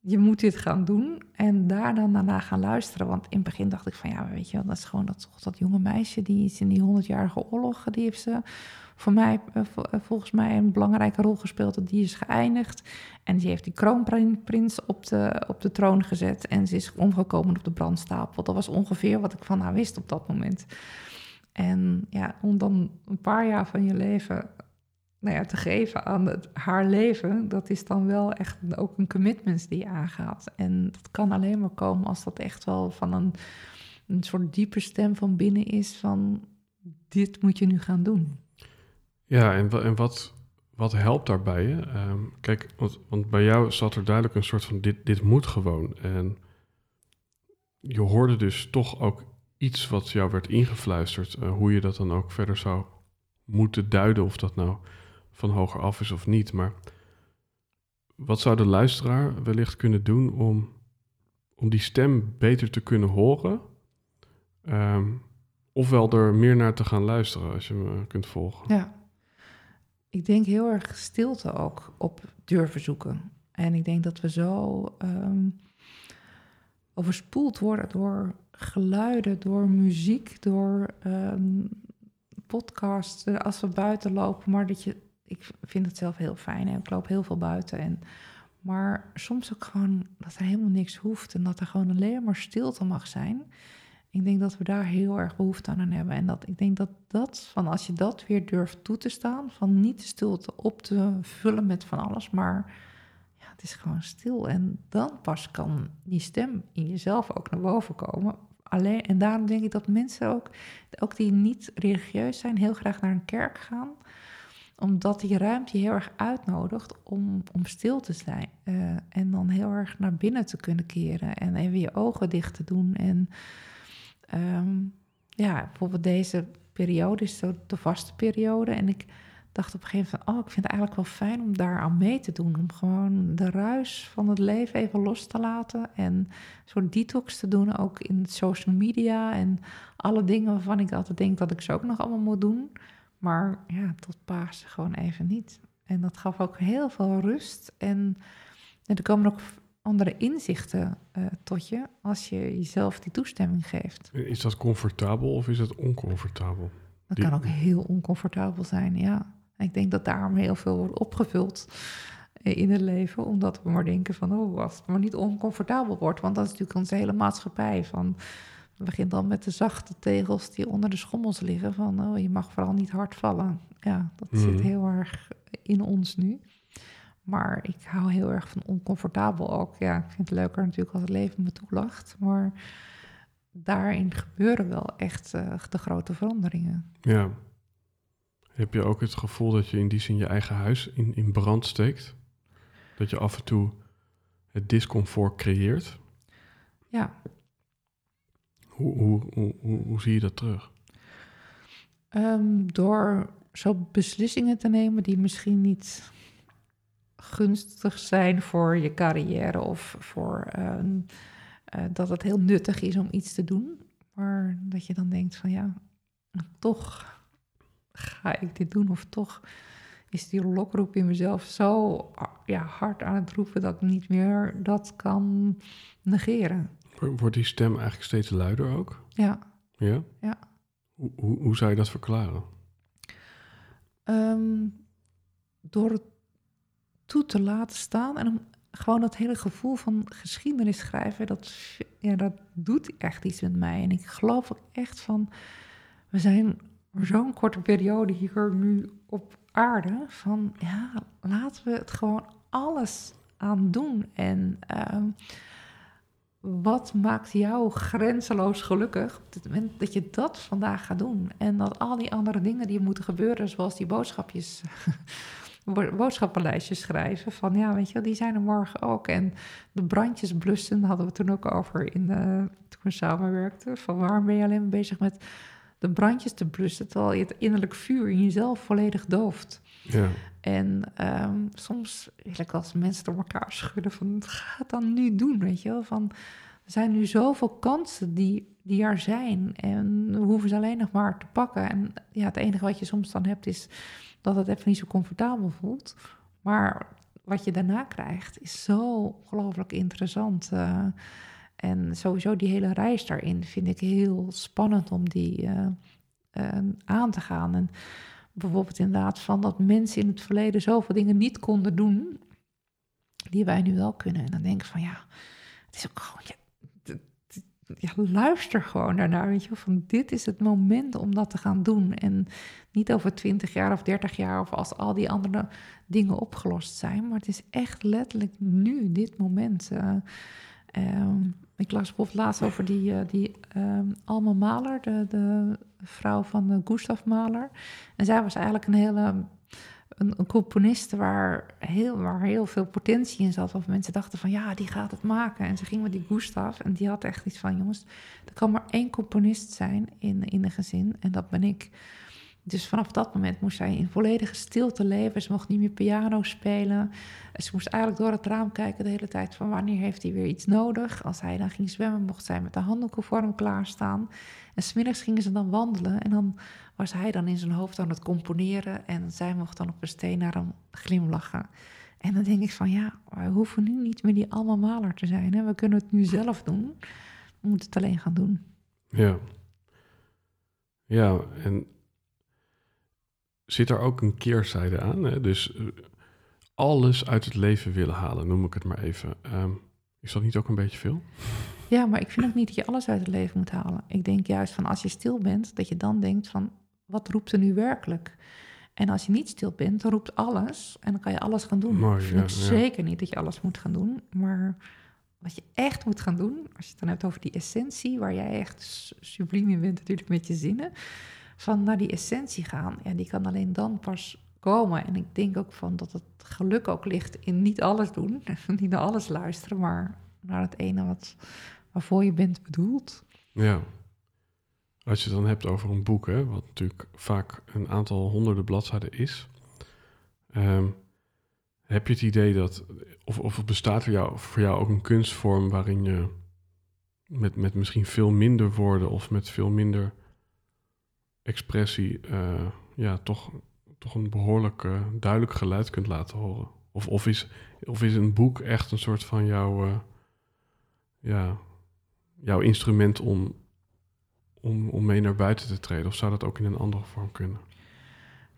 je moet dit gaan doen. En daar dan daarna gaan luisteren. Want in het begin dacht ik van, ja, weet je wel, dat is gewoon dat, dat jonge meisje... die is in die honderdjarige oorlog, die heeft ze voor mij eh, eh, volgens mij een belangrijke rol gespeeld. Die is geëindigd. En die heeft die kroonprins op de, op de troon gezet. En ze is omgekomen op de brandstapel. Dat was ongeveer wat ik van haar wist op dat moment. En ja, om dan een paar jaar van je leven nou ja, te geven aan het, haar leven, dat is dan wel echt ook een commitment die je aangaat. En dat kan alleen maar komen als dat echt wel van een, een soort diepe stem van binnen is van dit moet je nu gaan doen. Ja, en, en wat, wat helpt daarbij? Ehm, kijk, want, want bij jou zat er duidelijk een soort van dit, dit moet gewoon. En je hoorde dus toch ook iets wat jou werd ingefluisterd, uh, hoe je dat dan ook verder zou moeten duiden, of dat nou van hoger af is of niet. Maar wat zou de luisteraar wellicht kunnen doen om, om die stem beter te kunnen horen? Um, ofwel er meer naar te gaan luisteren, als je me kunt volgen. Ja, ik denk heel erg stilte ook op durven zoeken. En ik denk dat we zo um, overspoeld worden door geluiden, door muziek, door um, podcasts, als we buiten lopen. Maar dat je, ik vind het zelf heel fijn en ik loop heel veel buiten. En, maar soms ook gewoon dat er helemaal niks hoeft en dat er gewoon alleen maar stilte mag zijn. Ik denk dat we daar heel erg behoefte aan hebben. En dat ik denk dat dat, van als je dat weer durft toe te staan, van niet de stilte op te vullen met van alles, maar ja, het is gewoon stil. En dan pas kan die stem in jezelf ook naar boven komen. Alleen, en daarom denk ik dat mensen ook, ook die niet religieus zijn, heel graag naar een kerk gaan omdat die ruimte heel erg uitnodigt om, om stil te zijn. Uh, en dan heel erg naar binnen te kunnen keren. En even je ogen dicht te doen. En um, ja, bijvoorbeeld deze periode is zo de vaste periode. En ik dacht op een gegeven moment van, oh, ik vind het eigenlijk wel fijn om daar aan mee te doen. Om gewoon de ruis van het leven even los te laten. En een soort detox te doen, ook in social media. En alle dingen waarvan ik altijd denk dat ik ze ook nog allemaal moet doen. Maar ja, tot paas gewoon even niet. En dat gaf ook heel veel rust. En, en er komen ook andere inzichten uh, tot je als je jezelf die toestemming geeft. Is dat comfortabel of is het oncomfortabel? Dat kan ook heel oncomfortabel zijn, ja. ik denk dat daarom heel veel wordt opgevuld eh, in het leven, omdat we maar denken van, oh, als het maar niet oncomfortabel wordt, want dat is natuurlijk onze hele maatschappij van, we beginnen dan met de zachte tegels die onder de schommels liggen, van, oh, je mag vooral niet hard vallen. Ja, dat zit mhm. heel erg in ons nu. Maar ik hou heel erg van oncomfortabel ook. Ja, ik vind het leuker natuurlijk als het leven me toelacht. Maar daarin gebeuren wel echt uh, de grote veranderingen. Ja. Heb je ook het gevoel dat je in die zin je eigen huis in, in brand steekt? Dat je af en toe het discomfort creëert? Ja. Hoe, hoe, hoe, hoe, hoe zie je dat terug? Um, door zo beslissingen te nemen die misschien niet gunstig zijn voor je carrière of voor uh, dat het heel nuttig is om iets te doen. Maar dat je dan denkt van ja, toch ga ik dit doen of toch is die lokroep in mezelf zo ja, hard aan het roepen dat ik niet meer dat kan negeren. Wordt die stem eigenlijk steeds luider ook? Ja. Ja? Ja. Hoe, hoe, hoe zou je dat verklaren? Um, door het toe te laten staan. En om gewoon dat hele gevoel van geschiedenis schrijven, dat, ja, dat doet echt iets met mij. En ik geloof ook echt van, we zijn zo'n korte periode hier nu op aarde, van ja, laten we het gewoon alles aan doen. En uh, wat maakt jou grenzeloos gelukkig op het moment dat je dat vandaag gaat doen? En dat al die andere dingen die moeten gebeuren, zoals die boodschapjes boodschappenlijstjes schrijven. Van ja, weet je, die zijn er morgen ook. En de brandjes blussen hadden we toen ook over in de, toen we samenwerkten. Van waarom ben je alleen maar bezig met de brandjes te blussen, terwijl je het innerlijk vuur in jezelf volledig dooft. Ja. En um, soms wil ik als mensen door elkaar schudden van ga het dan nu doen, weet je wel. Van, er zijn nu zoveel kansen die, die er zijn en we hoeven ze alleen nog maar te pakken. En ja, het enige wat je soms dan hebt is dat het even niet zo comfortabel voelt. Maar wat je daarna krijgt is zo ongelooflijk interessant. Uh, en sowieso die hele reis daarin vind ik heel spannend om die uh, uh, aan te gaan. En bijvoorbeeld inderdaad van dat mensen in het verleden zoveel dingen niet konden doen, die wij nu wel kunnen. En dan denk ik van ja, het is ook gewoon, luister gewoon daarnaar. Weet je, van dit is het moment om dat te gaan doen. En niet over 20 jaar of 30 jaar of als al die andere dingen opgelost zijn. Maar het is echt letterlijk nu, dit moment. Uh, ik las bijvoorbeeld laatst over die, uh, die um, Alma Mahler, de, de vrouw van uh, Gustav Mahler. En zij was eigenlijk een hele een, componist waar heel, waar heel veel potentie in zat. Of mensen dachten van ja, die gaat het maken. En ze ging met die Gustav en die had echt iets van jongens, er kan maar één componist zijn in, in een gezin en dat ben ik. Dus vanaf dat moment moest zij in volledige stilte leven. Ze mocht niet meer piano spelen. Ze moest eigenlijk door het raam kijken de hele tijd van wanneer heeft hij weer iets nodig. Als hij dan ging zwemmen, mocht zij met de handdoeken voor hem klaarstaan. En smiddags gingen ze dan wandelen en dan was hij dan in zijn hoofd aan het componeren en zij mocht dan op een steen naar hem glimlachen. En dan denk ik van ja, we hoeven nu niet meer die allemaal maler te zijn. Hè? We kunnen het nu zelf doen. We moeten het alleen gaan doen. Ja. Ja, en zit er ook een keerzijde aan? Hè? Dus eh, alles uit het leven willen halen, noem ik het maar even. Ehm, is dat niet ook een beetje veel? Ja, maar ik vind ook niet dat je alles uit het leven moet halen. Ik denk juist van als je stil bent, dat je dan denkt van wat roept er nu werkelijk? En als je niet stil bent, dan roept alles en dan kan je alles gaan doen. Mooi, ik vind zeker niet dat je alles moet gaan doen, maar wat je echt moet gaan doen, als je het dan hebt over die essentie, waar jij echt subliem in bent natuurlijk met je zinnen, van naar die essentie gaan, ja, die kan alleen dan pas komen. En ik denk ook van dat het geluk ook ligt in niet alles doen, niet naar alles luisteren, maar naar het ene wat, waarvoor je bent bedoeld. Ja. Als je het dan hebt over een boek, hè, wat natuurlijk vaak een aantal honderden bladzijden is, ehm, heb je het idee dat, of, of bestaat er jou, voor jou ook een kunstvorm waarin je met, met misschien veel minder woorden of met veel minder expressie, uh, ja, toch, toch een behoorlijk uh, duidelijk geluid kunt laten horen? Of, of, is, of is een boek echt een soort van jouw, uh, ja, jouw instrument om, om, om mee naar buiten te treden? Of zou dat ook in een andere vorm kunnen?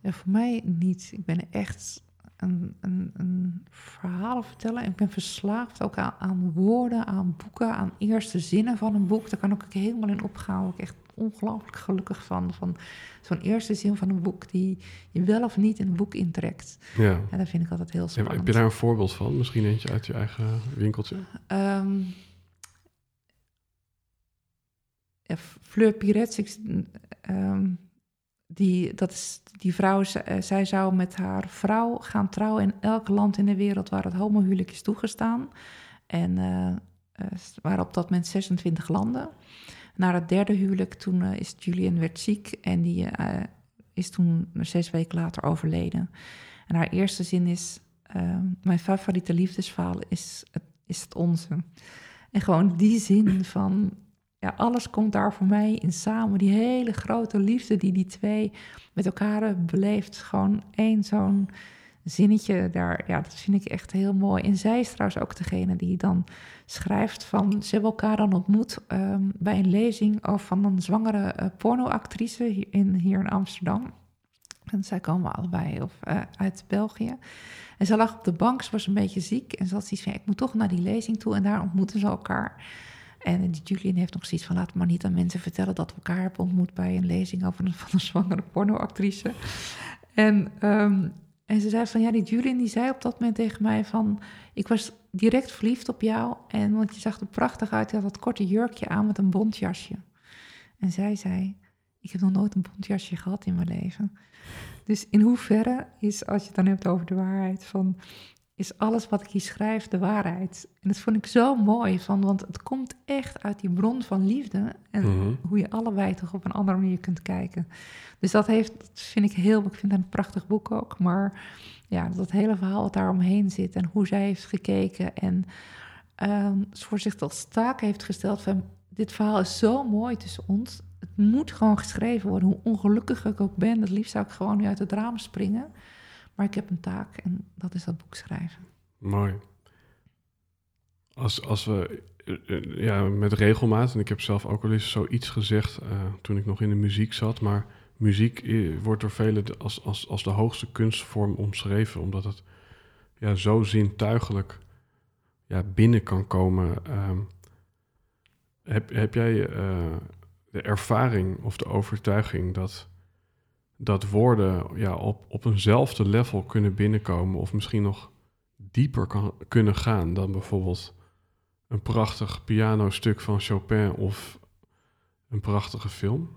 Ja, voor mij niet. Ik ben echt een, een, een verhaal vertellen. Ik ben verslaafd ook aan, aan, woorden, aan boeken, aan eerste zinnen van een boek. Daar kan ik helemaal in opgaan. Ik echt ongelooflijk gelukkig van. Van zo'n eerste zin van een boek die je wel of niet in een boek intrekt. Ja. En dat vind ik altijd heel spannend. Heb je daar een voorbeeld van? Misschien eentje uit je eigen winkeltje? Um, Fleur Piret, um, die, dat is, die vrouw, eh, zij zou met haar vrouw gaan trouwen in elk land in de wereld waar het homohuwelijk is toegestaan. En uh, waren op dat moment 26 landen. Na het derde huwelijk, toen is Julian werd ziek en die is toen zes weken later overleden. En haar eerste zin is, mijn favoriete liefdesverhaal is, is het onze. En gewoon die zin van ja, alles komt daar voor mij in samen. Die hele grote liefde die die twee met elkaar hebben beleefd. Gewoon één zo'n zinnetje daar. Ja, dat vind ik echt heel mooi. En zij is trouwens ook degene die dan schrijft van... Ze hebben elkaar dan ontmoet ehm, bij een lezing van een zwangere uh, pornoactrice hier in, hier in Amsterdam. En zij komen allebei of, uh, uit België. En ze lag op de bank, ze was een beetje ziek. En ze had zoiets van, ik moet toch naar die lezing toe. En daar ontmoeten ze elkaar. En die Julian heeft nog zoiets van: laat maar niet aan mensen vertellen dat we elkaar hebben ontmoet bij een lezing over een, van een zwangere pornoactrice. En, um, en ze zei van: ja, die Julian die zei op dat moment tegen mij: van ik was direct verliefd op jou. En want je zag er prachtig uit, je had dat korte jurkje aan met een bontjasje. En zij zei: ik heb nog nooit een bontjasje gehad in mijn leven. Dus in hoeverre is, als je het dan hebt over de waarheid, van is alles wat ik hier schrijf de waarheid. En dat vond ik zo mooi, van, want het komt echt uit die bron van liefde. En mhm. hoe je allebei toch op een andere manier kunt kijken. Dus dat heeft, dat vind ik heel, ik vind het een prachtig boek ook. Maar ja, dat hele verhaal wat daar omheen zit en hoe zij heeft gekeken. En um, voor zich tot taak heeft gesteld van, dit verhaal is zo mooi tussen ons. Het moet gewoon geschreven worden, hoe ongelukkig ik ook ben. Het liefst zou ik gewoon nu uit het raam springen. Maar ik heb een taak en dat is dat boek schrijven. Mooi. Als, als we eh, eh, ja, met regelmaat, en ik heb zelf ook al eens zoiets gezegd uh, toen ik nog in de muziek zat, maar muziek wordt door velen als, als, als de hoogste kunstvorm omschreven, omdat het ja, zo zintuigelijk ja, binnen kan komen. Um, heb, heb jij eh, de ervaring of de overtuiging dat, dat woorden ja, op, op eenzelfde level kunnen binnenkomen of misschien nog dieper kan, kunnen gaan dan bijvoorbeeld een prachtig pianostuk van Chopin of een prachtige film?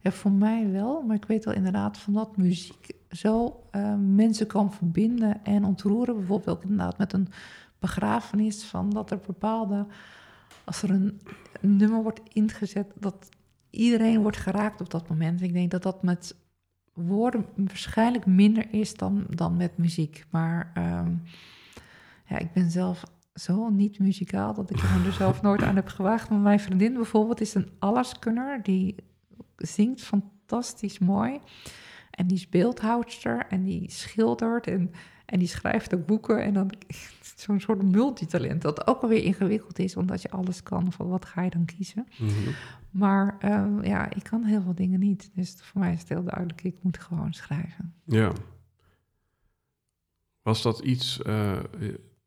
Ja, voor mij wel, maar ik weet wel inderdaad van dat muziek zo uh, mensen kan verbinden en ontroeren. Bijvoorbeeld ook inderdaad met een begrafenis, van dat er bepaalde, als er een nummer wordt ingezet, dat iedereen wordt geraakt op dat moment. Ik denk dat dat met woorden waarschijnlijk minder is dan, dan met muziek. Maar um, ja, ik ben zelf zo niet muzikaal dat ik er zelf nooit aan heb gewaagd. Maar mijn vriendin bijvoorbeeld is een alleskunner. Die zingt fantastisch mooi. En die is beeldhoudster en die schildert en, en die schrijft ook boeken. En dan zo'n soort multitalent, dat ook alweer ingewikkeld is, omdat je alles kan. Van wat ga je dan kiezen? Mhm. Maar uh, ja, ik kan heel veel dingen niet. Dus voor mij is het heel duidelijk, ik moet gewoon schrijven. Ja. Was dat iets uh,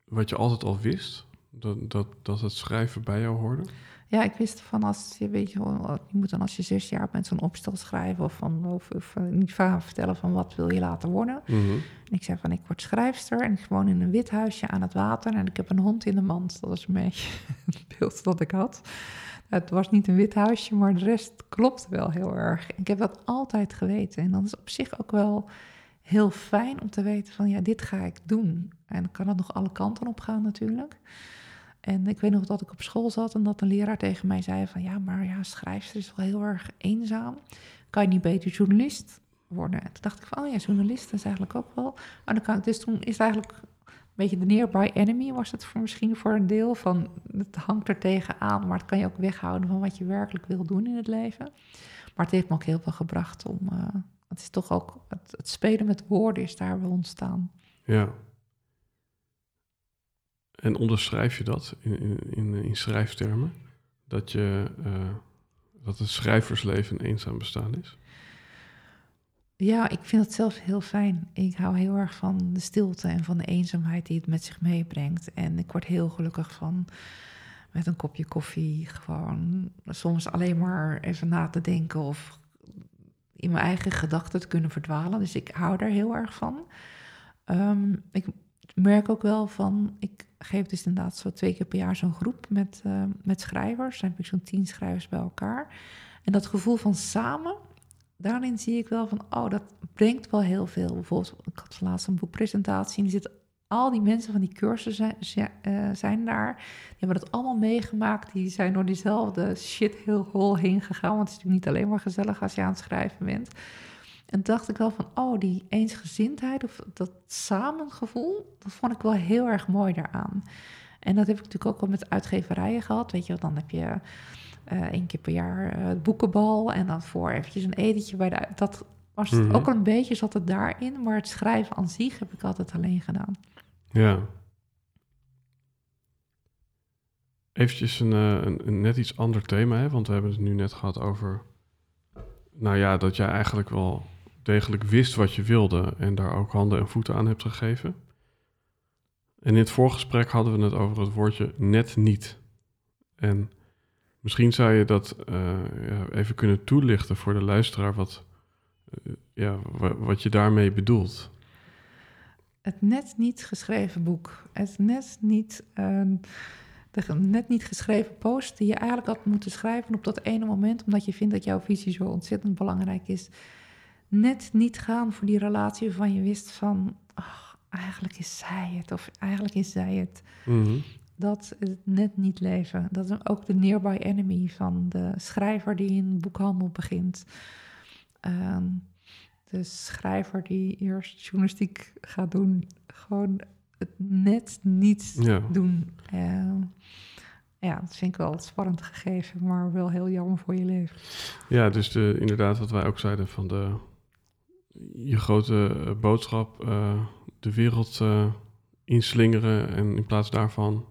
wat je altijd al wist? Dat, dat, dat het schrijven bij jou hoorde? Ja, ik wist van als je, weet je, je moet dan als je zes jaar bent zo'n opstel schrijven of van of, of niet vaak vertellen van wat wil je later worden. Mhm. En ik zei van ik word schrijfster en ik woon in een wit huisje aan het water en ik heb een hond in de mand. Dat was een beetje het beeld dat ik had. Het was niet een wit huisje, maar de rest klopte wel heel erg. Ik heb dat altijd geweten en dat is op zich ook wel heel fijn om te weten van ja, dit ga ik doen. En dan kan het nog alle kanten op gaan natuurlijk. En ik weet nog dat ik op school zat en dat een leraar tegen mij zei van ja, maar ja, schrijfster is wel heel erg eenzaam. Kan je niet beter journalist worden? En toen dacht ik van oh ja, journalist is eigenlijk ook wel. Kan ik, dus toen is eigenlijk een beetje de nearby enemy was het voor misschien voor een deel van het hangt er tegenaan, maar het kan je ook weghouden van wat je werkelijk wil doen in het leven. Maar het heeft me ook heel veel gebracht om, uh, het is toch ook, het, het spelen met woorden is daar wel ontstaan. Ja, en onderschrijf je dat in, in, in schrijftermen? Dat, je, uh, dat het schrijversleven een eenzaam bestaan is? Ja, ik vind het zelf heel fijn. Ik hou heel erg van de stilte en van de eenzaamheid die het met zich meebrengt. En ik word heel gelukkig van met een kopje koffie gewoon soms alleen maar even na te denken of in mijn eigen gedachten te kunnen verdwalen. Dus ik hou daar heel erg van. Um, ik merk ook wel van, ik geef dus inderdaad zo twee keer per jaar zo'n groep met, uh, met schrijvers. Dan heb ik zo'n tien schrijvers bij elkaar. En dat gevoel van samen, daarin zie ik wel van, oh, dat brengt wel heel veel. Bijvoorbeeld, ik had laatst een boekpresentatie en die zit al die mensen van die cursussen zijn, uh, zijn daar. Die hebben dat allemaal meegemaakt. Die zijn door diezelfde shit heel hol heen gegaan. Want het is natuurlijk niet alleen maar gezellig als je aan het schrijven bent. En dacht ik wel van, oh, die eensgezindheid of dat samengevoel, dat vond ik wel heel erg mooi daaraan. En dat heb ik natuurlijk ook al met uitgeverijen gehad. Weet je, dan heb je uh, één keer per jaar uh, het boekenbal en dan voor eventjes een etentje bij de... Dat was het mhm. ook een beetje, zat het daarin, maar het schrijven aan zich heb ik altijd alleen gedaan. Ja. Eventjes een, eh, een, een net iets ander thema, hè? want we hebben het nu net gehad over... Nou ja, dat jij eigenlijk wel degelijk wist wat je wilde en daar ook handen en voeten aan hebt gegeven. En in het voorgesprek hadden we het over het woordje net niet. En misschien zou je dat ja, even kunnen toelichten voor de luisteraar wat, uh, ja, wat je daarmee bedoelt. Het net niet geschreven boek. Het net niet, uh, de net niet geschreven post die je eigenlijk had moeten schrijven op dat ene moment, omdat je vindt dat jouw visie zo ontzettend belangrijk is net niet gaan voor die relatie waarvan je wist van, ach, eigenlijk is zij het of eigenlijk is zij het. Mm Dat het net niet leven. Dat is ook de nearby enemy van de schrijver die in boekhandel begint. Uh, de schrijver die eerst journalistiek gaat doen, gewoon het net niet doen. Uh, ja, dat vind ik wel spannend gegeven, maar wel heel jammer voor je leven. Ja, dus de, inderdaad wat wij ook zeiden van de je grote eh, boodschap uh, de wereld uh, inslingeren en in plaats daarvan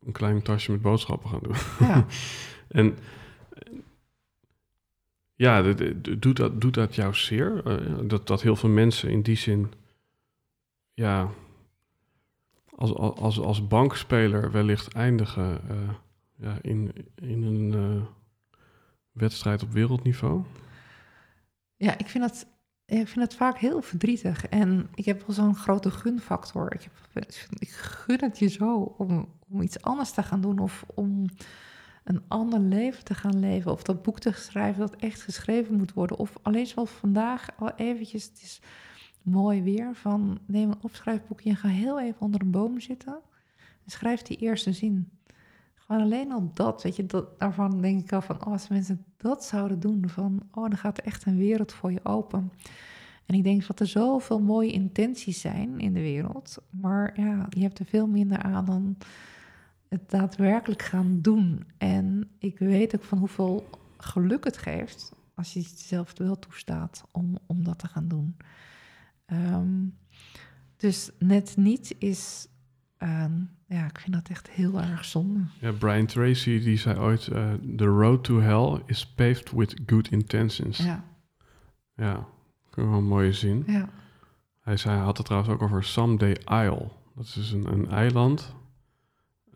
een klein tasje met boodschappen gaan doen. Ja. en ja, doet dat, doet dat jou zeer? Uh, dat, dat heel veel mensen in die zin, ja, als, als, als bankspeler wellicht eindigen ja, in, in een wedstrijd op wereldniveau? Ja, ik vind dat ik vind het vaak heel verdrietig. En ik heb wel zo'n grote gunfactor. Ik, heb, ik gun het je zo om, om iets anders te gaan doen of om een ander leven te gaan leven. Of dat boek te schrijven dat echt geschreven moet worden. Of alleen zoals vandaag al eventjes, het is mooi weer, van neem een opschrijfboekje en ga heel even onder een boom zitten. En schrijf die eerste zin. Gewoon alleen al dat, weet je, dat, daarvan denk ik al van, oh, als mensen dat zouden doen, van, oh, dan gaat er echt een wereld voor je open. En ik denk dat er zoveel mooie intenties zijn in de wereld, maar ja, je hebt er veel minder aan dan het daadwerkelijk gaan doen. En ik weet ook van hoeveel geluk het geeft als je jezelf wel toestaat om, om dat te gaan doen. Ehm, dus net niet is, uh, ja, ik vind dat echt heel erg zonde. Ja, Brian Tracy die zei ooit, uh, the road to hell is paved with good intentions. Ja. Ja, wel een mooie zin. Ja. Hij zei, hij had het trouwens ook over Someday Isle. Dat is dus een, een eiland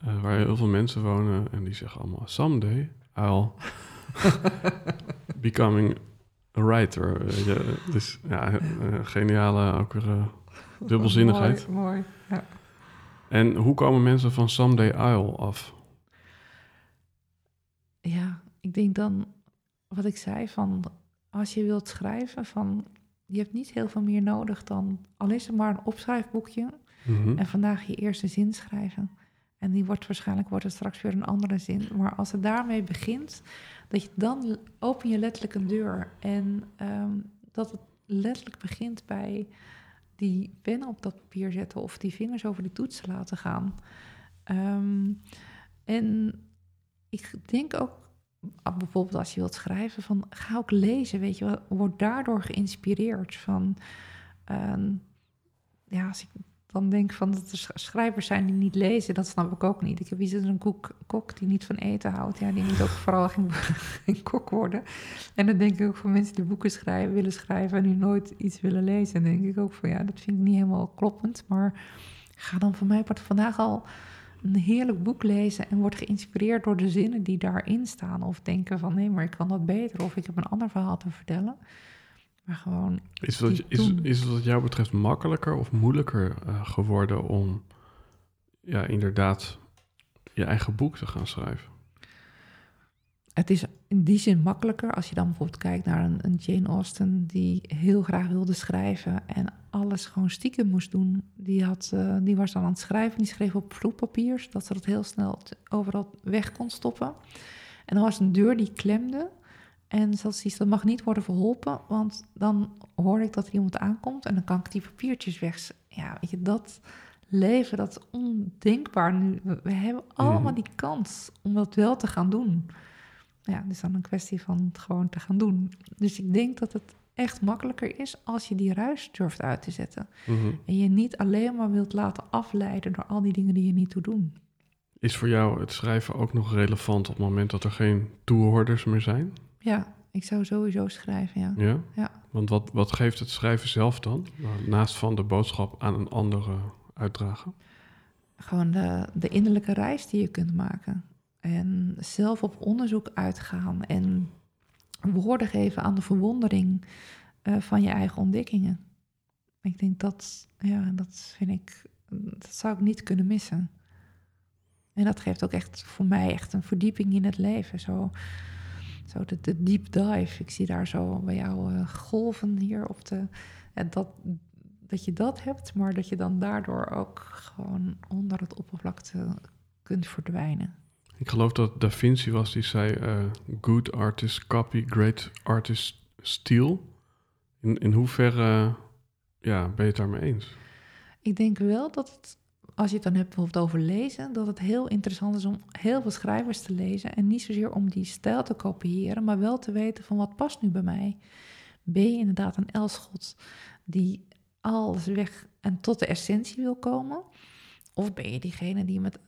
uh, waar heel veel mensen wonen en die zeggen allemaal someday I'll becoming a writer. dus ja, geniale ook weer uh, dubbelzinnigheid. mooi, mooi. Ja. En hoe komen mensen van someday I'll af? Ja, ik denk dan wat ik zei van als je wilt schrijven van je hebt niet heel veel meer nodig dan al is het maar een opschrijfboekje Mhm. en vandaag je eerste zin schrijven. En die wordt waarschijnlijk wordt het straks weer een andere zin. Maar als het daarmee begint, dat je dan open je letterlijk een deur. En ehm, dat het letterlijk begint bij die pen op dat papier zetten of die vingers over die toetsen laten gaan. Ehm, en ik denk ook, ah, bijvoorbeeld als je wilt schrijven, van ga ook lezen, weet je wel, word daardoor geïnspireerd van. ehm, ja, als ik dan denk van dat er sch- schrijvers zijn die niet lezen, dat snap ik ook niet. Ik heb iets een kok die niet van eten houdt, ja, die moet ook vooral geen, kok worden. En dan denk ik ook van mensen die boeken schrijven, willen schrijven en nu nooit iets willen lezen, denk ik ook van ja, dat vind ik niet helemaal kloppend, maar ga dan voor mij part vandaag al een heerlijk boek lezen en word geïnspireerd door de zinnen die daarin staan. Of denken van nee, maar ik kan dat beter. Of ik heb een ander verhaal te vertellen. Maar gewoon Is is, is het wat jou betreft makkelijker of moeilijker eh, geworden om ja, inderdaad je eigen boek te gaan schrijven? Het is in die zin makkelijker als je dan bijvoorbeeld kijkt naar een, een Jane Austen die heel graag wilde schrijven en alles gewoon stiekem moest doen. Die, had, eh, die was dan aan het schrijven, die schreef op vloeipapier, zodat ze dat heel snel overal weg kon stoppen. En dan was een deur die klemde en zoals die, dat mag niet worden verholpen, want dan hoor ik dat er iemand aankomt en dan kan ik die papiertjes weg. Ja, weet je, dat leven, dat is ondenkbaar nu. We, hebben allemaal Mhm. die kans om dat wel te gaan doen. Ja, het is dan een kwestie van het gewoon te gaan doen. Dus ik denk dat het echt makkelijker is als je die ruis durft uit te zetten. Mhm. En je niet alleen maar wilt laten afleiden door al die dingen die je niet toe doen. Is voor jou het schrijven ook nog relevant op het moment dat er geen toehoorders meer zijn? Ja, ik zou sowieso schrijven, ja. Ja? Ja. Want wat, wat geeft het schrijven zelf dan? Naast van de boodschap aan een andere uitdragen? Gewoon de, de innerlijke reis die je kunt maken. En zelf op onderzoek uitgaan en woorden geven aan de verwondering eh, van je eigen ontdekkingen. Ik denk dat, ja, dat vind ik, dat zou ik niet kunnen missen. En dat geeft ook echt voor mij echt een verdieping in het leven. Zo, zo de, de deep dive. Ik zie daar zo bij jou eh, golven hier op de. En dat, dat je dat hebt, maar dat je dan daardoor ook gewoon onder het oppervlakte kunt verdwijnen. Ik geloof dat Da Vinci was die zei: eh, Good artist copy, great artist steal. In, in hoeverre ja, ben je het daarmee eens? Ik denk wel dat het, als je het dan hebt bijvoorbeeld over lezen, dat het heel interessant is om heel veel schrijvers te lezen. En niet zozeer om die stijl te kopiëren, maar wel te weten van wat past nu bij mij. Ben je inderdaad een Elschot die alles weg en tot de essentie wil komen? Of ben je diegene die met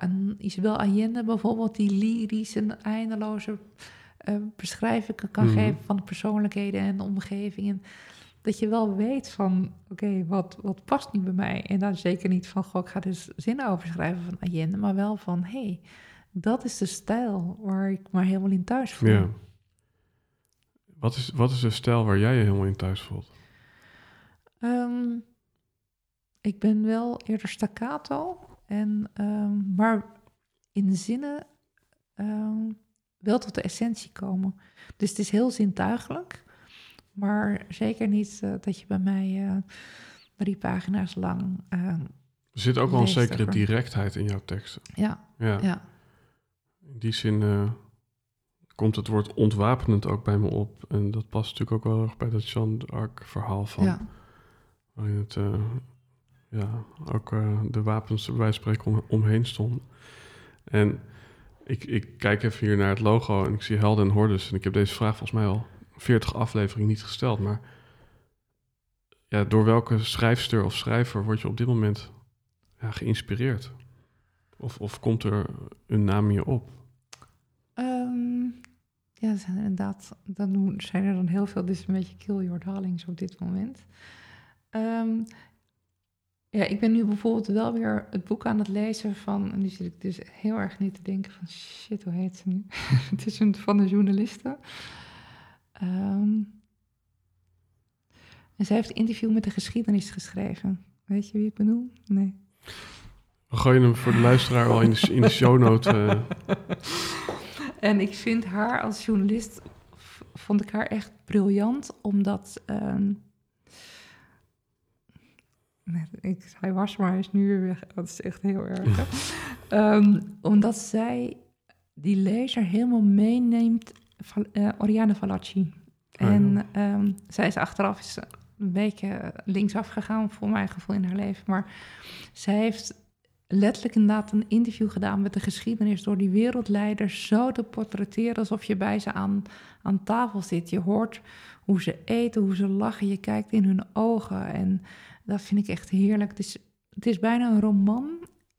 een, Isabel Allende bijvoorbeeld, die lyrisch en eindeloze eh, beschrijvingen kan Mhm. geven van de persoonlijkheden en de omgeving. En dat je wel weet van, oké, wat, wat past nu bij mij? En dan zeker niet van, goh, ik ga dus zinnen over schrijven van Allende, maar wel van, hé, hey, dat is de stijl waar ik me helemaal in thuis voel. Ja. Wat is, wat is de stijl waar jij je helemaal in thuis voelt? Ehm, ik ben wel eerder staccato, en, ehm, maar in zinnen ehm, wel tot de essentie komen. Dus het is heel zintuigelijk, maar zeker niet eh, dat je bij mij eh, drie pagina's lang. eh, Er zit ook wel een zekere over. directheid in jouw teksten. ja, Ja. ja, In die zin komt het woord ontwapenend ook bij me op. En dat past natuurlijk ook wel erg bij dat Jeanne d'Arc verhaal van... ja, Waarin het, ja, ook de wapens bij spreken om, omheen stonden. En ik, ik kijk even hier naar het logo en ik zie Helden en Hordes. En ik heb deze vraag volgens mij al 40 afleveringen niet gesteld. Maar ja, door welke schrijfster of schrijver word je op dit moment ja, geïnspireerd? Of, of komt er een naam je op? Ehm, ja, er zijn inderdaad, dan zijn er dan heel veel, dus een beetje kill your darlings op dit moment. Ehm, ja, ik ben nu bijvoorbeeld wel weer het boek aan het lezen van, en nu zit ik dus heel erg niet te denken van, shit, hoe heet ze nu? het is een van de journalisten. Ehm, en zij heeft een interview met de geschiedenis geschreven. Weet je wie ik bedoel? Nee. We gooien hem voor de luisteraar al in de, in de shownote. eh. En ik vind haar als journalist, vond ik haar echt briljant, omdat. ehm, ik, hij was maar, hij is nu weer weg. Dat is echt heel erg. Ehm, omdat zij die lezer helemaal meeneemt, van, eh, Oriane Fallaci. ja. En ehm, zij is achteraf is een beetje linksaf gegaan, voor mijn gevoel in haar leven. Maar zij heeft letterlijk inderdaad een interview gedaan met de geschiedenis door die wereldleiders zo te portretteren alsof je bij ze aan, aan tafel zit. Je hoort hoe ze eten, hoe ze lachen, je kijkt in hun ogen en dat vind ik echt heerlijk. Het is, het is bijna een roman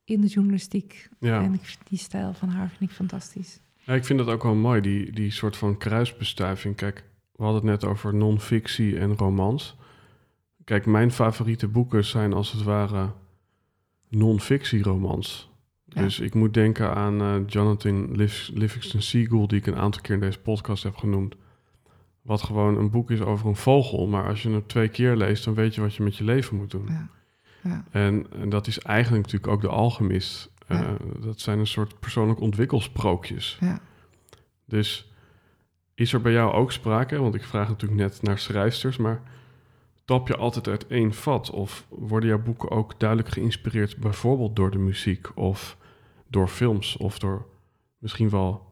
in de journalistiek ja. en die stijl van haar vind ik fantastisch. Ja, ik vind dat ook wel mooi, die, die soort van kruisbestuiving. Kijk, we hadden het net over non-fictie en romans. Kijk, mijn favoriete boeken zijn als het ware non-fictie-romans. Ja. Dus ik moet denken aan eh, Jonathan Liv- Livingston Seagull, die ik een aantal keer in deze podcast heb genoemd. Wat gewoon een boek is over een vogel. Maar als je het twee keer leest, dan weet je wat je met je leven moet doen. Ja. Ja. En, en dat is eigenlijk natuurlijk ook de alchemist. Eh. Dat zijn een soort persoonlijk ontwikkelsprookjes. Ja. Dus is er bij jou ook sprake, want ik vraag natuurlijk net naar schrijfsters, maar tap je altijd uit één vat? Of worden jouw boeken ook duidelijk geïnspireerd bijvoorbeeld door de muziek of door films of door misschien wel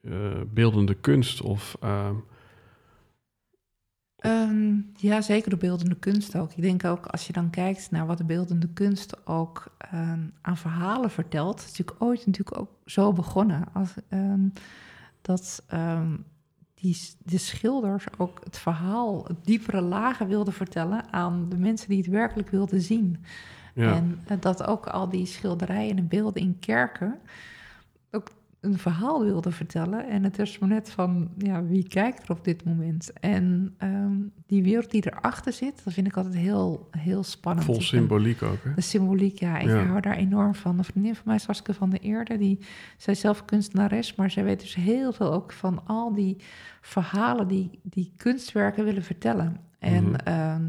eh, beeldende kunst of ehm, Ehm, ja, zeker de beeldende kunst ook. Ik denk ook als je dan kijkt naar wat de beeldende kunst ook ehm, aan verhalen vertelt. Het is natuurlijk ooit natuurlijk ook zo begonnen. Als, ehm, dat die, de schilders ook het verhaal, het diepere lagen wilden vertellen aan de mensen die het werkelijk wilden zien. ja, En eh, dat ook al die schilderijen en beelden in kerken een verhaal wilden vertellen. En het is maar net van, ja, wie kijkt er op dit moment? En ehm, die wereld die erachter zit, dat vind ik altijd heel, heel spannend. vol symboliek ook. Hè? de symboliek, ja. Ik Ja. hou daar enorm van. Een vriendin van mij, Saskia van der Eerde, die, zij is zelf kunstenares, maar zij weet dus heel veel ook van al die verhalen die, die kunstwerken willen vertellen. En Mhm. ehm,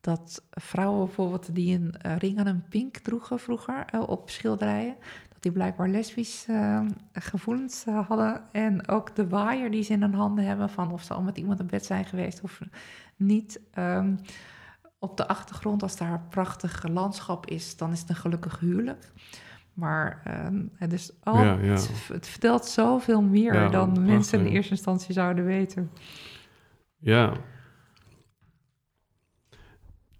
dat vrouwen bijvoorbeeld die een eh, ring aan een pink droegen vroeger eh, op schilderijen, die blijkbaar lesbisch eh, gevoelens eh, hadden. En ook de waaier die ze in hun handen hebben, van of ze al met iemand in bed zijn geweest of niet. Ehm, op de achtergrond, als daar een prachtig landschap is, dan is het een gelukkig huwelijk. Maar ehm, het, is al, Ja, ja. Het, het vertelt zoveel meer Ja, dan prachtig, mensen in eerste instantie zouden weten. Ja.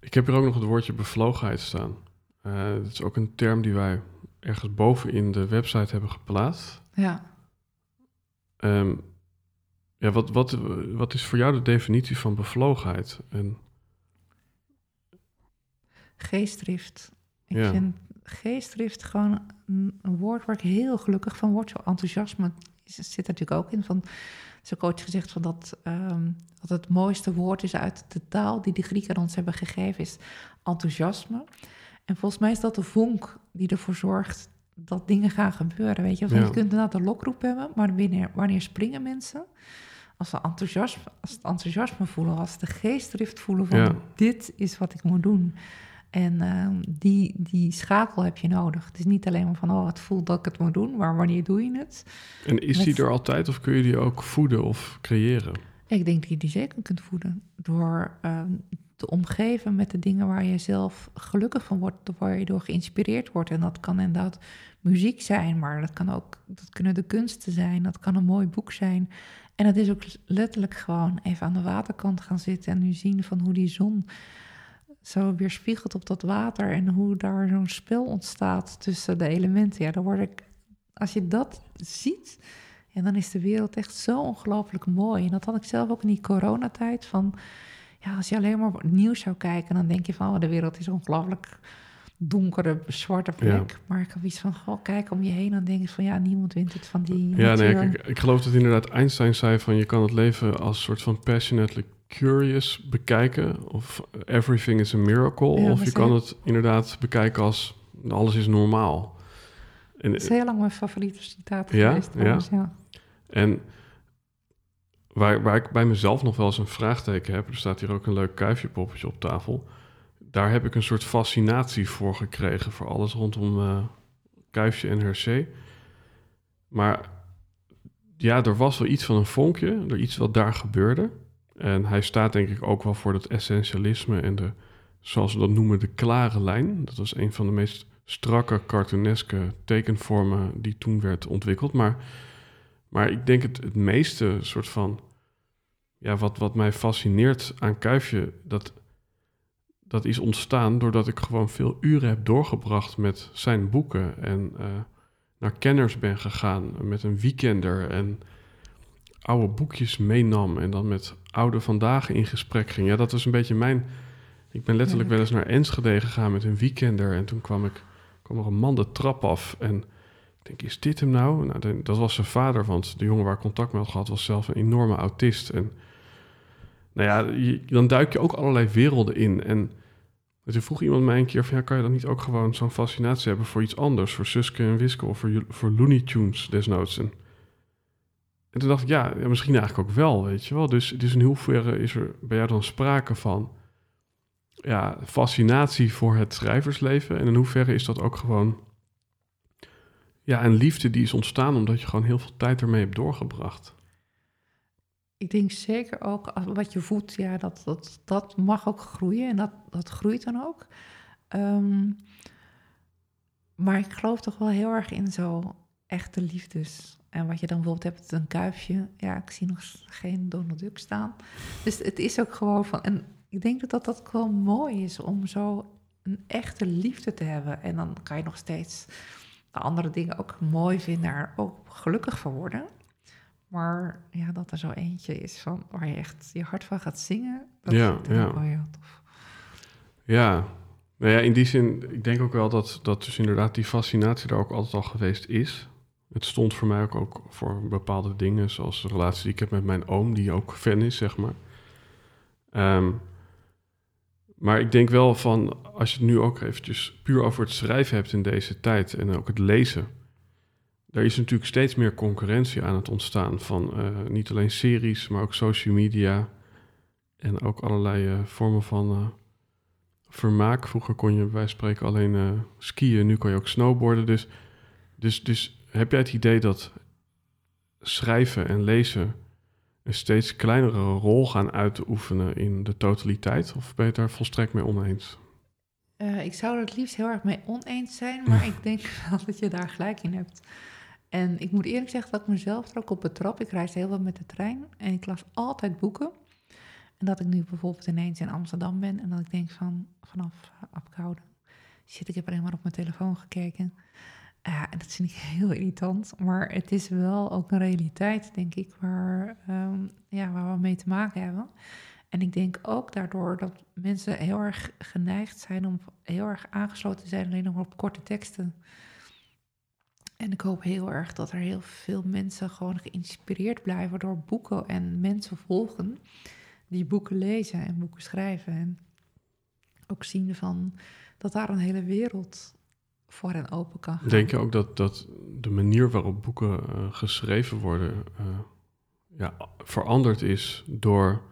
Ik heb hier ook nog het woordje bevlogenheid staan. Eh dat is ook een term die wij ergens boven in de website hebben geplaatst. Ja. Ehm, ja, wat, wat, wat is voor jou de definitie van bevlogenheid? En, Geestdrift. Ik Ja. vind geestdrift gewoon een, woord waar ik heel gelukkig van word. Zo enthousiasme zit er natuurlijk ook in. Van, is ook ooit gezegd van dat, ehm, dat het mooiste woord is uit de taal die de Grieken ons hebben gegeven, is enthousiasme. En volgens mij is dat de vonk die ervoor zorgt dat dingen gaan gebeuren. Weet je, Want Ja. je kunt inderdaad de lokroep hebben, maar wanneer, wanneer springen mensen? Als ze enthousiasme, als het enthousiasme voelen, als ze de geestdrift voelen van Ja. dit is wat ik moet doen. En ehm, die, die schakel heb je nodig. Het is niet alleen maar van, oh, het voelt dat ik het moet doen, maar wanneer doe je het? En is Met- die er altijd of kun je die ook voeden of creëren? Ik denk dat je die zeker kunt voeden door ehm, te omgeven met de dingen waar je zelf gelukkig van wordt, waar je door geïnspireerd wordt. En dat kan inderdaad muziek zijn, maar dat, kan ook, dat kunnen de kunsten zijn, dat kan een mooi boek zijn. En het is ook letterlijk gewoon even aan de waterkant gaan zitten en nu zien van hoe die zon zo weerspiegelt op dat water en hoe daar zo'n spel ontstaat tussen de elementen. Ja, dan word ik, als je dat ziet, ja, dan is de wereld echt zo ongelooflijk mooi. En dat had ik zelf ook in die coronatijd. Van, ja, als je alleen maar nieuws zou kijken, dan denk je van, oh, de wereld is ongelooflijk donkere, zwarte plek. Maar ik heb iets van, goh, kijk om je heen, dan denk je van, ja, niemand wint het van die Ja, nee, ik, ik geloof dat inderdaad Einstein zei van je kan het leven als soort van passionately curious bekijken. Of everything is a miracle. Ja, of je kan het inderdaad bekijken als alles is normaal. En, Dat is heel lang mijn favoriete citaat Ja? geweest. trouwens, ja. En waar, waar ik bij mezelf nog wel eens een vraagteken heb, er staat hier ook een leuk kuifjepoppetje op tafel. Daar heb ik een soort fascinatie voor gekregen, voor alles rondom eh, kuifje en hersen. Maar ja, er was wel iets van een vonkje, er iets wat daar gebeurde. En hij staat denk ik ook wel voor dat essentialisme en de, zoals we dat noemen, de klare lijn. Dat was een van de meest strakke, cartooneske tekenvormen die toen werd ontwikkeld. Maar maar ik denk het, het meeste soort van... Ja, wat, wat mij fascineert aan Kuifje... Dat, dat is ontstaan doordat ik gewoon veel uren heb doorgebracht met zijn boeken. En eh, naar kenners ben gegaan met een weekender. En oude boekjes meenam. En dan met oude vandaag in gesprek ging. Ja, dat was een beetje mijn... Ik ben letterlijk wel eens naar Enschede gegaan met een weekender. En toen kwam, ik, kwam er een man de trap af. En ik denk, is dit hem nou? nou dat was zijn vader, want de jongen waar ik contact mee had gehad... was zelf een enorme autist. En nou ja, dan duik je ook allerlei werelden in. En toen vroeg iemand mij een keer van... Ja, kan je dan niet ook gewoon zo'n fascinatie hebben voor iets anders? Voor Suske en Wiske of voor, voor Looney Tunes desnoods? En, en toen dacht ik, ja, ja, misschien eigenlijk ook wel, weet je wel. Dus, dus in hoeverre is er bij jou dan sprake van... Ja, fascinatie voor het schrijversleven? En in hoeverre is dat ook gewoon... Ja, een liefde die is ontstaan omdat je gewoon heel veel tijd ermee hebt doorgebracht. Ik denk zeker ook wat je voedt, ja, dat, dat, dat mag ook groeien en dat, dat groeit dan ook. Ehm, maar ik geloof toch wel heel erg in zo echte liefdes. En wat je dan bijvoorbeeld hebt, een kuifje. Ja, ik zie nog geen Donald Duck staan. Dus het is ook gewoon van... En ik denk dat dat, dat gewoon mooi is om zo een echte liefde te hebben. En dan kan je nog steeds andere dingen ook mooi vinden, er ook gelukkig van worden. Maar ja, dat er zo eentje is van waar je echt je hart van gaat zingen. Dat Ja, vind ik ja. wel heel tof. Ja, nou ja, in die zin, ik denk ook wel dat, dat dus inderdaad die fascinatie er ook altijd al geweest is. Het stond voor mij ook, ook voor bepaalde dingen, zoals de relatie die ik heb met mijn oom, die ook fan is, zeg maar. Ehm, maar ik denk wel van, als je het nu ook eventjes puur over het schrijven hebt in deze tijd en ook het lezen. Er is natuurlijk steeds meer concurrentie aan het ontstaan van eh, niet alleen series, maar ook social media. En ook allerlei eh, vormen van eh, vermaak. Vroeger kon je bij spreken alleen skiën, nu kan je ook snowboarden. Dus, dus, dus heb jij het idee dat schrijven en lezen een steeds kleinere rol gaan uitoefenen in de totaliteit? Of ben je daar volstrekt mee oneens? Eh, ik zou er het liefst heel erg mee oneens zijn, maar ik denk wel dat je daar gelijk in hebt. En ik moet eerlijk zeggen dat ik mezelf er ook op betrap. Ik reis heel veel met de trein en ik las altijd boeken. En dat ik nu bijvoorbeeld ineens in Amsterdam ben en dat ik denk van vanaf Apkoude, shit, ik heb alleen maar op mijn telefoon gekeken. Ja, dat vind ik heel irritant, maar het is wel ook een realiteit, denk ik, waar, ehm, ja, waar we mee te maken hebben. En ik denk ook daardoor dat mensen heel erg geneigd zijn om heel erg aangesloten te zijn alleen nog op korte teksten. En ik hoop heel erg dat er heel veel mensen gewoon geïnspireerd blijven door boeken en mensen volgen die boeken lezen en boeken schrijven. En ook zien van dat daar een hele wereld voor hen open kan gaan. Denk je ook dat, dat de manier waarop boeken uh, geschreven worden uh, ja, veranderd is door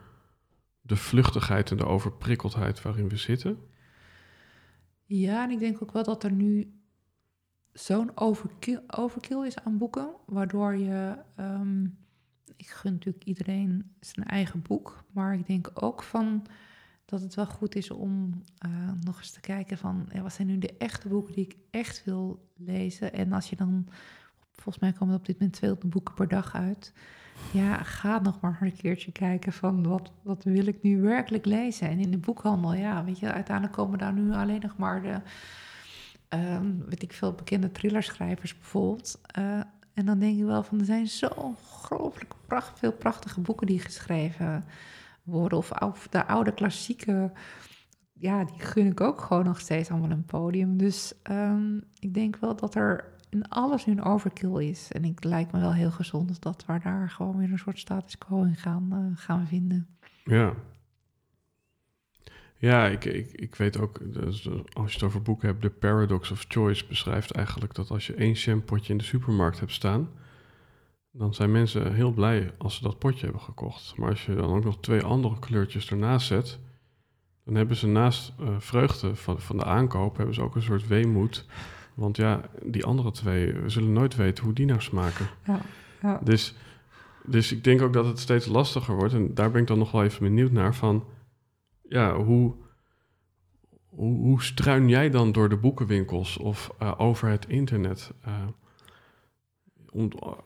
de vluchtigheid en de overprikkeldheid waarin we zitten? Ja, en ik denk ook wel dat er nu zo'n overkill, overkill is aan boeken, waardoor je. Um, ik gun natuurlijk iedereen zijn eigen boek, maar ik denk ook van dat het wel goed is om uh, nog eens te kijken van wat zijn nu de echte boeken die ik echt wil lezen. En als je dan, volgens mij komen er op dit moment 200 boeken per dag uit. Ja, ga nog maar een keertje kijken van wat, wat wil ik nu werkelijk lezen. En in de boekhandel, ja, weet je, uiteindelijk komen daar nu alleen nog maar de, um, weet ik veel, bekende thrillerschrijvers bijvoorbeeld. Uh, en dan denk je wel van, er zijn zo ongelooflijk veel prachtige boeken die geschreven worden. Of, de oude klassieke, ja, die gun ik ook gewoon nog steeds allemaal een podium. Dus um, ik denk wel dat er in alles nu een overkill is. En ik lijkt me wel heel gezond dat we daar gewoon weer een soort status quo in gaan, uh, gaan vinden. Ja. Ja, ik, ik, ik weet ook, dus als je het over boeken hebt, de paradox of choice beschrijft eigenlijk dat als je één shampootje in de supermarkt hebt staan, dan zijn mensen heel blij als ze dat potje hebben gekocht. Maar als je dan ook nog twee andere kleurtjes ernaast zet, dan hebben ze naast uh, vreugde van, van de aankoop, hebben ze ook een soort weemoed. Want ja, die andere twee, we zullen nooit weten hoe die nou smaken. Ja, ja. Dus, dus ik denk ook dat het steeds lastiger wordt. En daar ben ik dan nog wel even benieuwd naar van... Ja, hoe, hoe, hoe struin jij dan door de boekenwinkels of uh, over het internet? Uh,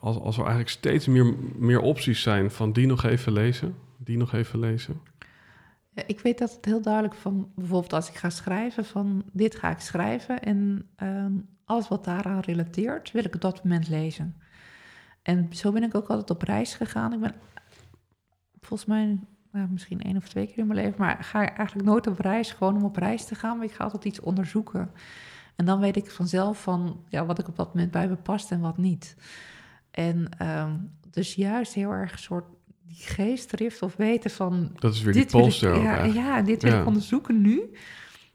als, er eigenlijk steeds meer, meer opties zijn van die nog even lezen, die nog even lezen. Ik weet dat het heel duidelijk van, bijvoorbeeld als ik ga schrijven, van dit ga ik schrijven en uh, alles wat daaraan relateert, wil ik op dat moment lezen. En zo ben ik ook altijd op reis gegaan. Ik ben volgens mij nou, misschien één of twee keer in mijn leven, maar ga eigenlijk nooit op reis, gewoon om op reis te gaan, maar ik ga altijd iets onderzoeken. En dan weet ik vanzelf van ja, wat ik op dat moment bij me past en wat niet. En um, dus juist heel erg een soort die geestdrift of weten van... Dat is weer die polster ja, ja, dit wil ik onderzoeken nu.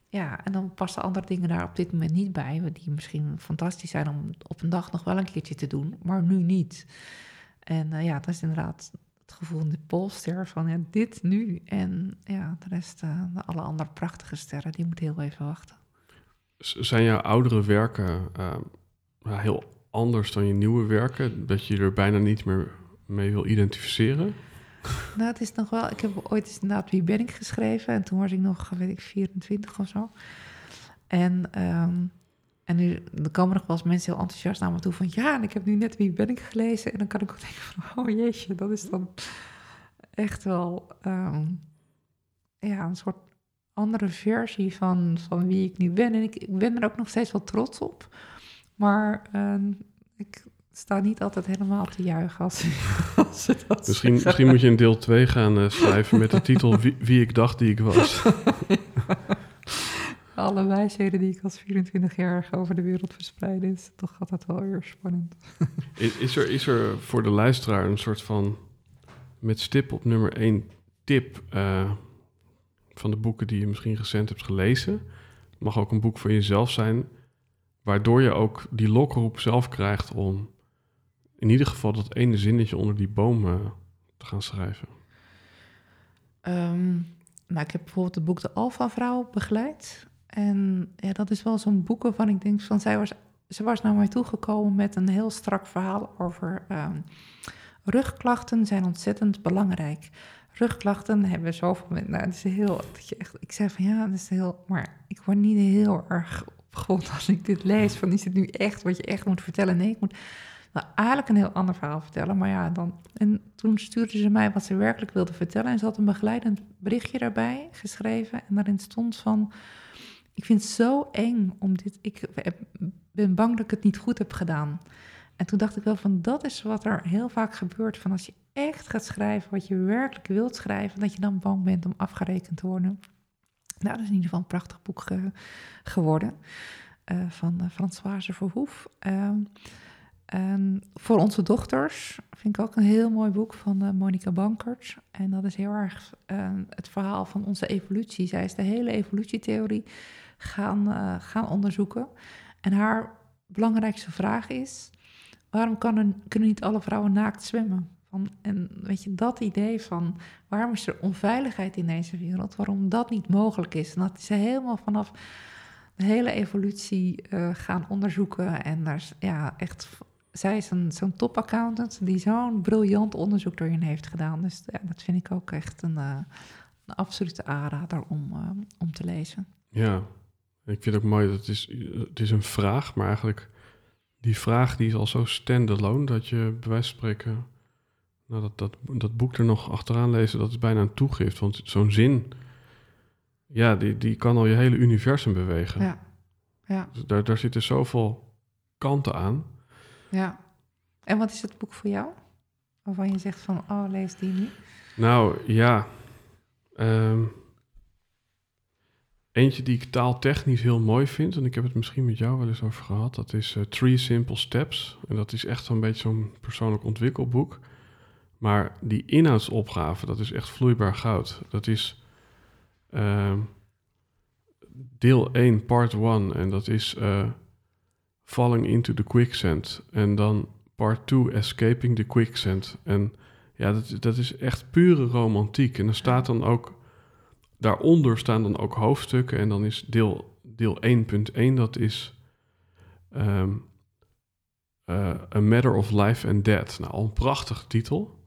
Ja, en dan passen andere dingen daar op dit moment niet bij... die misschien fantastisch zijn om op een dag nog wel een keertje te doen... maar nu niet. En uh, ja, dat is inderdaad het gevoel in de polster van ja, dit nu. En ja, de rest, uh, alle andere prachtige sterren, die moeten heel even wachten. Zijn jouw oudere werken uh, heel anders dan je nieuwe werken? Dat je er bijna niet meer mee wil identificeren? Nou, het is nog wel... Ik heb ooit eens inderdaad Wie ben ik geschreven. En toen was ik nog, weet ik, 24 of zo. En, um, en nu er komen nog wel eens mensen heel enthousiast naar me toe van... Ja, en ik heb nu net Wie ben ik gelezen. En dan kan ik ook denken van... Oh jeetje, dat is dan echt wel... Um, ja, een soort andere versie van, van wie ik nu ben. En ik, ik ben er ook nog steeds wel trots op. Maar um, ik sta niet altijd helemaal te juichen als, als ze dat misschien, misschien moet je een deel 2 gaan uh, schrijven met de titel wie, wie, ik dacht die ik was. Alle wijsheden die ik als 24 jaar over de wereld verspreid is, toch gaat dat wel weer spannend. is, is, er, is er voor de luisteraar een soort van met stip op nummer 1 tip uh, van de boeken die je misschien recent hebt gelezen? Het mag ook een boek voor jezelf zijn, waardoor je ook die lokroep zelf krijgt om in ieder geval dat ene zinnetje onder die boom te gaan schrijven? Um, nou, ik heb bijvoorbeeld het boek De Alpha Vrouw begeleid. En ja, dat is wel zo'n boek waarvan ik denk van zij was, ze was naar mij toegekomen met een heel strak verhaal over um, rugklachten zijn ontzettend belangrijk. Rugklachten hebben zoveel met. Nou, het is heel. Echt, ik zei van ja, dat is heel. Maar ik word niet heel erg opgewonden als ik dit lees. Van is het nu echt wat je echt moet vertellen? Nee, ik moet nou, eigenlijk een heel ander verhaal vertellen. Maar ja, dan. En toen stuurde ze mij wat ze werkelijk wilde vertellen. En ze had een begeleidend berichtje daarbij geschreven. En daarin stond van. Ik vind het zo eng om dit. Ik ben bang dat ik het niet goed heb gedaan. En toen dacht ik wel van dat is wat er heel vaak gebeurt. Van als je echt gaat schrijven wat je werkelijk wilt schrijven, dat je dan bang bent om afgerekend te worden. Nou, dat is in ieder geval een prachtig boek geworden uh, van uh, Françoise Verhoef. En voor onze dochters vind ik ook een heel mooi boek van uh, Monica Bankert. En dat is heel erg het verhaal van onze evolutie. Zij is de hele evolutietheorie gaan, gaan onderzoeken. En haar belangrijkste vraag is: waarom kan kunnen niet alle vrouwen naakt zwemmen? Van, en weet je, dat idee van waarom is er onveiligheid in deze wereld, waarom dat niet mogelijk is. En dat is helemaal vanaf de hele evolutie uh, gaan onderzoeken. En daar ja, echt, zij is een, zo'n top-accountant die zo'n briljant onderzoek erin heeft gedaan. Dus ja, dat vind ik ook echt een, uh, een absolute aanrader om, uh, om te lezen. Ja, ik vind het ook mooi dat het is, het is een vraag, maar eigenlijk die vraag die is al zo standalone dat je bij wijze van spreken nou, dat, dat, dat boek er nog achteraan lezen, dat is bijna een toegift. Want zo'n zin, ja, die, die kan al je hele universum bewegen. Ja. ja. Dus daar, daar zitten zoveel kanten aan. Ja. En wat is het boek voor jou? Waarvan je zegt van, oh, lees die nu. Nou, ja. Um, eentje die ik taaltechnisch heel mooi vind, en ik heb het misschien met jou wel eens over gehad, dat is uh, Three Simple Steps. En dat is echt zo'n beetje zo'n persoonlijk ontwikkelboek. Maar die inhoudsopgave, dat is echt vloeibaar goud. Dat is uh, deel 1, part 1. En dat is uh, Falling into the Quicksand. En dan part 2, Escaping the Quicksand. En ja, dat, dat is echt pure romantiek. En er staat dan ook... Daaronder staan dan ook hoofdstukken. En dan is deel, deel 1.1, dat is... Um, uh, A Matter of Life and Death. Nou, al een prachtige titel.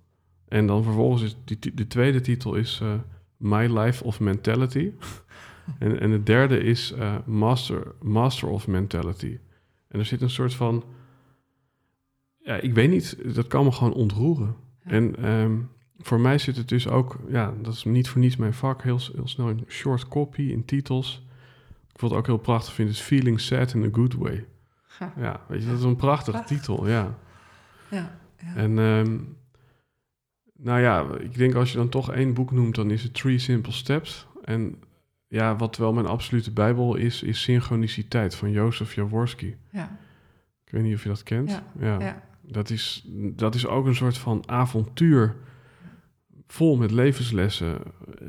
En dan vervolgens is die, de tweede titel is uh, My Life of Mentality. en, en de derde is uh, Master, Master of Mentality. En er zit een soort van... Ja, ik weet niet, dat kan me gewoon ontroeren. En um, voor mij zit het dus ook... Ja, dat is niet voor niets mijn vak. Heel, heel snel in short copy, in titels. Ik vond het ook heel prachtig vind, is Feeling Sad in a Good Way. Ja, ja weet je, dat is een prachtige titel, ja. Ja, ja. En... Um, nou ja, ik denk als je dan toch één boek noemt, dan is het Three Simple Steps. En ja, wat wel mijn absolute bijbel is, is Synchroniciteit van Jozef Jaworski. Ja. Ik weet niet of je dat kent. Ja. ja. Dat, is, dat is ook een soort van avontuur vol met levenslessen.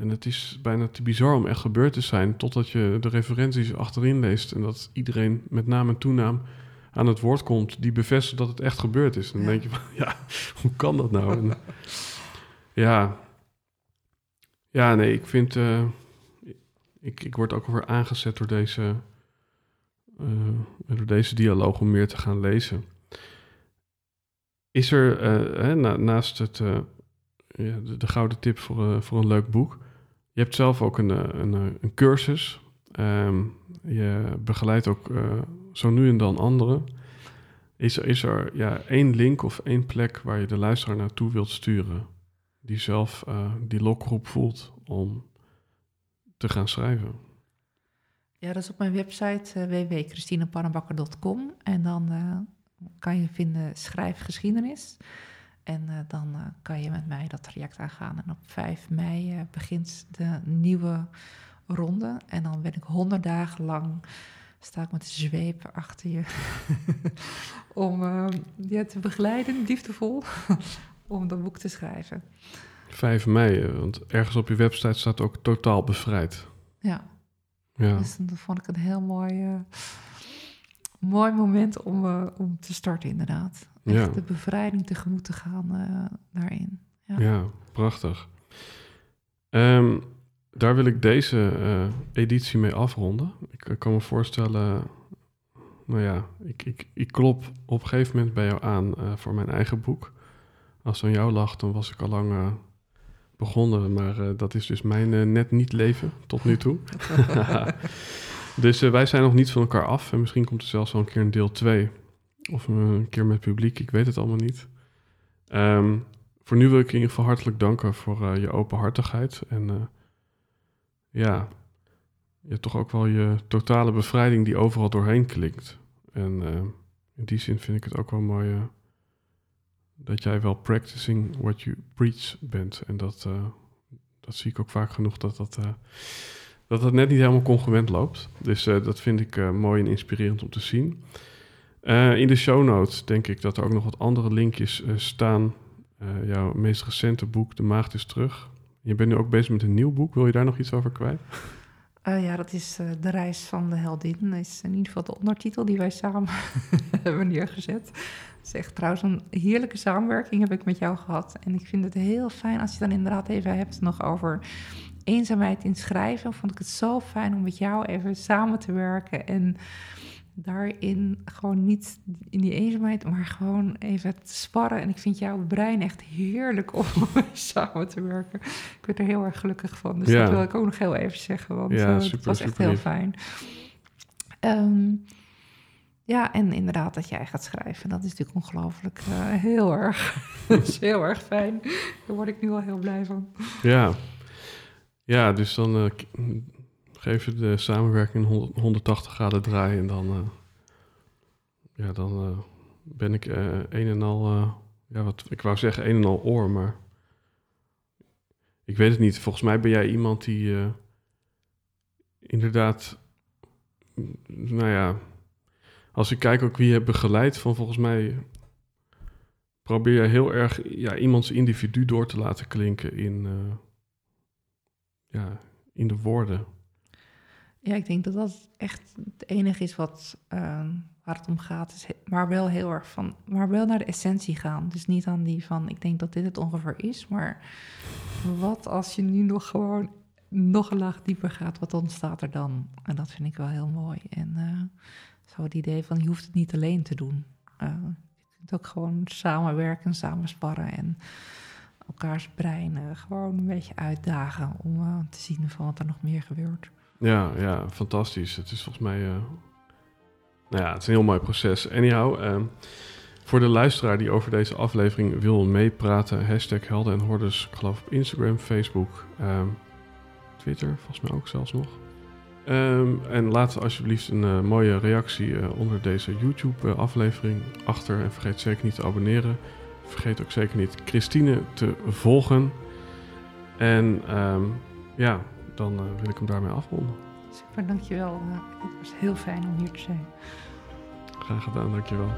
En het is bijna te bizar om echt gebeurd te zijn, totdat je de referenties achterin leest en dat iedereen met naam en toenaam aan het woord komt die bevestigt dat het echt gebeurd is. En dan denk je van, ja, hoe kan dat nou? En, ja. Ja, nee, ik vind... Uh, ik, ik word ook weer aangezet door deze, uh, door deze dialoog om meer te gaan lezen. Is er uh, hè, na, naast het, de, de, gouden tip voor, voor een leuk boek... Je hebt zelf ook een, een, een cursus. Um, je begeleidt ook zo nu en dan anderen. Is is er ja, één link of één plek waar je de luisteraar naartoe wilt sturen? die zelf die lokroep voelt om te gaan schrijven? Ja, dat is op mijn website uh, en dan kan je vinden schrijfgeschiedenis. En dan kan je met mij dat traject aangaan. En op 5 mei begint de nieuwe ronde. En dan ben ik honderd dagen lang sta ik met de zweep achter je om je te begeleiden, liefdevol, om dat boek te schrijven. 5 mei, eh, want ergens op je website staat ook totaal bevrijd. Ja. ja. Dus dat vond ik een heel mooi, mooi moment om, om te starten, inderdaad. Echt ja. de bevrijding tegemoet te gaan uh, daarin. Ja, ja prachtig. Um, daar wil ik deze editie mee afronden. Ik, ik kan me voorstellen, nou ja, ik, ik, ik klop op een gegeven moment bij jou aan voor mijn eigen boek. Als het aan jou lag, dan was ik al lang begonnen. Maar dat is dus mijn net niet leven tot nu toe. dus wij zijn nog niet van elkaar af. En misschien komt er zelfs wel een keer een deel 2. Of een keer met publiek, ik weet het allemaal niet. Um, voor nu wil ik in ieder geval hartelijk danken voor je openhartigheid. En ja, je toch ook wel je totale bevrijding die overal doorheen klinkt. En in die zin vind ik het ook wel mooi dat jij wel practicing what you preach bent. En dat, dat zie ik ook vaak genoeg dat dat, dat, dat net niet helemaal congruent loopt. Dus dat vind ik mooi en inspirerend om te zien. In de show notes denk ik dat er ook nog wat andere linkjes staan. jouw meest recente boek, De Maagd is Terug. Je bent nu ook bezig met een nieuw boek. Wil je daar nog iets over kwijt? Ja, dat is De Reis van de Heldin. Dat is in ieder geval de ondertitel die wij samen hebben neergezet. Het is echt trouwens een heerlijke samenwerking heb ik met jou gehad. En ik vind het heel fijn als je dan inderdaad even hebt nog over eenzaamheid in schrijven. Vond ik het zo fijn om met jou even samen te werken en daarin gewoon niet in die eenzaamheid, maar gewoon even te sparren. En ik vind jouw brein echt heerlijk om samen te werken. Ik werd er heel erg gelukkig van. Dus dat wil ik ook nog heel even zeggen, want ja, uh, het was echt heel fijn. Um, ja, en inderdaad dat jij gaat schrijven, dat is natuurlijk ongelooflijk uh, heel erg, dat is heel erg fijn. Daar word ik nu al heel blij van. Ja, ja dus dan uh, geef de samenwerking 180 graden draaien en dan, uh, ja, dan ben ik een en al, ja, wat ik wou zeggen, een en al oor, maar ik weet het niet. Volgens mij ben jij iemand die inderdaad, nou ja als ik kijk ook wie je hebt begeleid, van volgens mij probeer je heel erg ja, iemands individu door te laten klinken in, ja, in de woorden. Ja, ik denk dat dat echt het enige is wat, uh, waar het om gaat. Is, maar wel heel erg van, maar wel naar de essentie gaan. Dus niet aan die van, ik denk dat dit het ongeveer is, maar wat als je nu nog gewoon nog een laag dieper gaat, wat ontstaat er dan? En dat vind ik wel heel mooi. En uh, zo het idee van je hoeft het niet alleen te doen. Uh, je kunt ook gewoon samenwerken, samensparren en elkaars breinen gewoon een beetje uitdagen om uh, te zien van wat er nog meer gebeurt. Ja, ja, fantastisch. Het is volgens mij, uh, nou ja, het is een heel mooi proces. Anyhow, uh, voor de luisteraar die over deze aflevering wil meepraten, hashtag Helden en Hordes, ik geloof op Instagram, Facebook, um, Twitter, volgens mij ook zelfs nog. Um, en laat alsjeblieft een uh, mooie reactie uh, onder deze YouTube-aflevering achter. En vergeet zeker niet te abonneren. Vergeet ook zeker niet Christine te volgen. En ja, dan uh, wil ik hem daarmee afronden. Super, dankjewel. het was heel fijn om hier te zijn. Graag gedaan, dankjewel.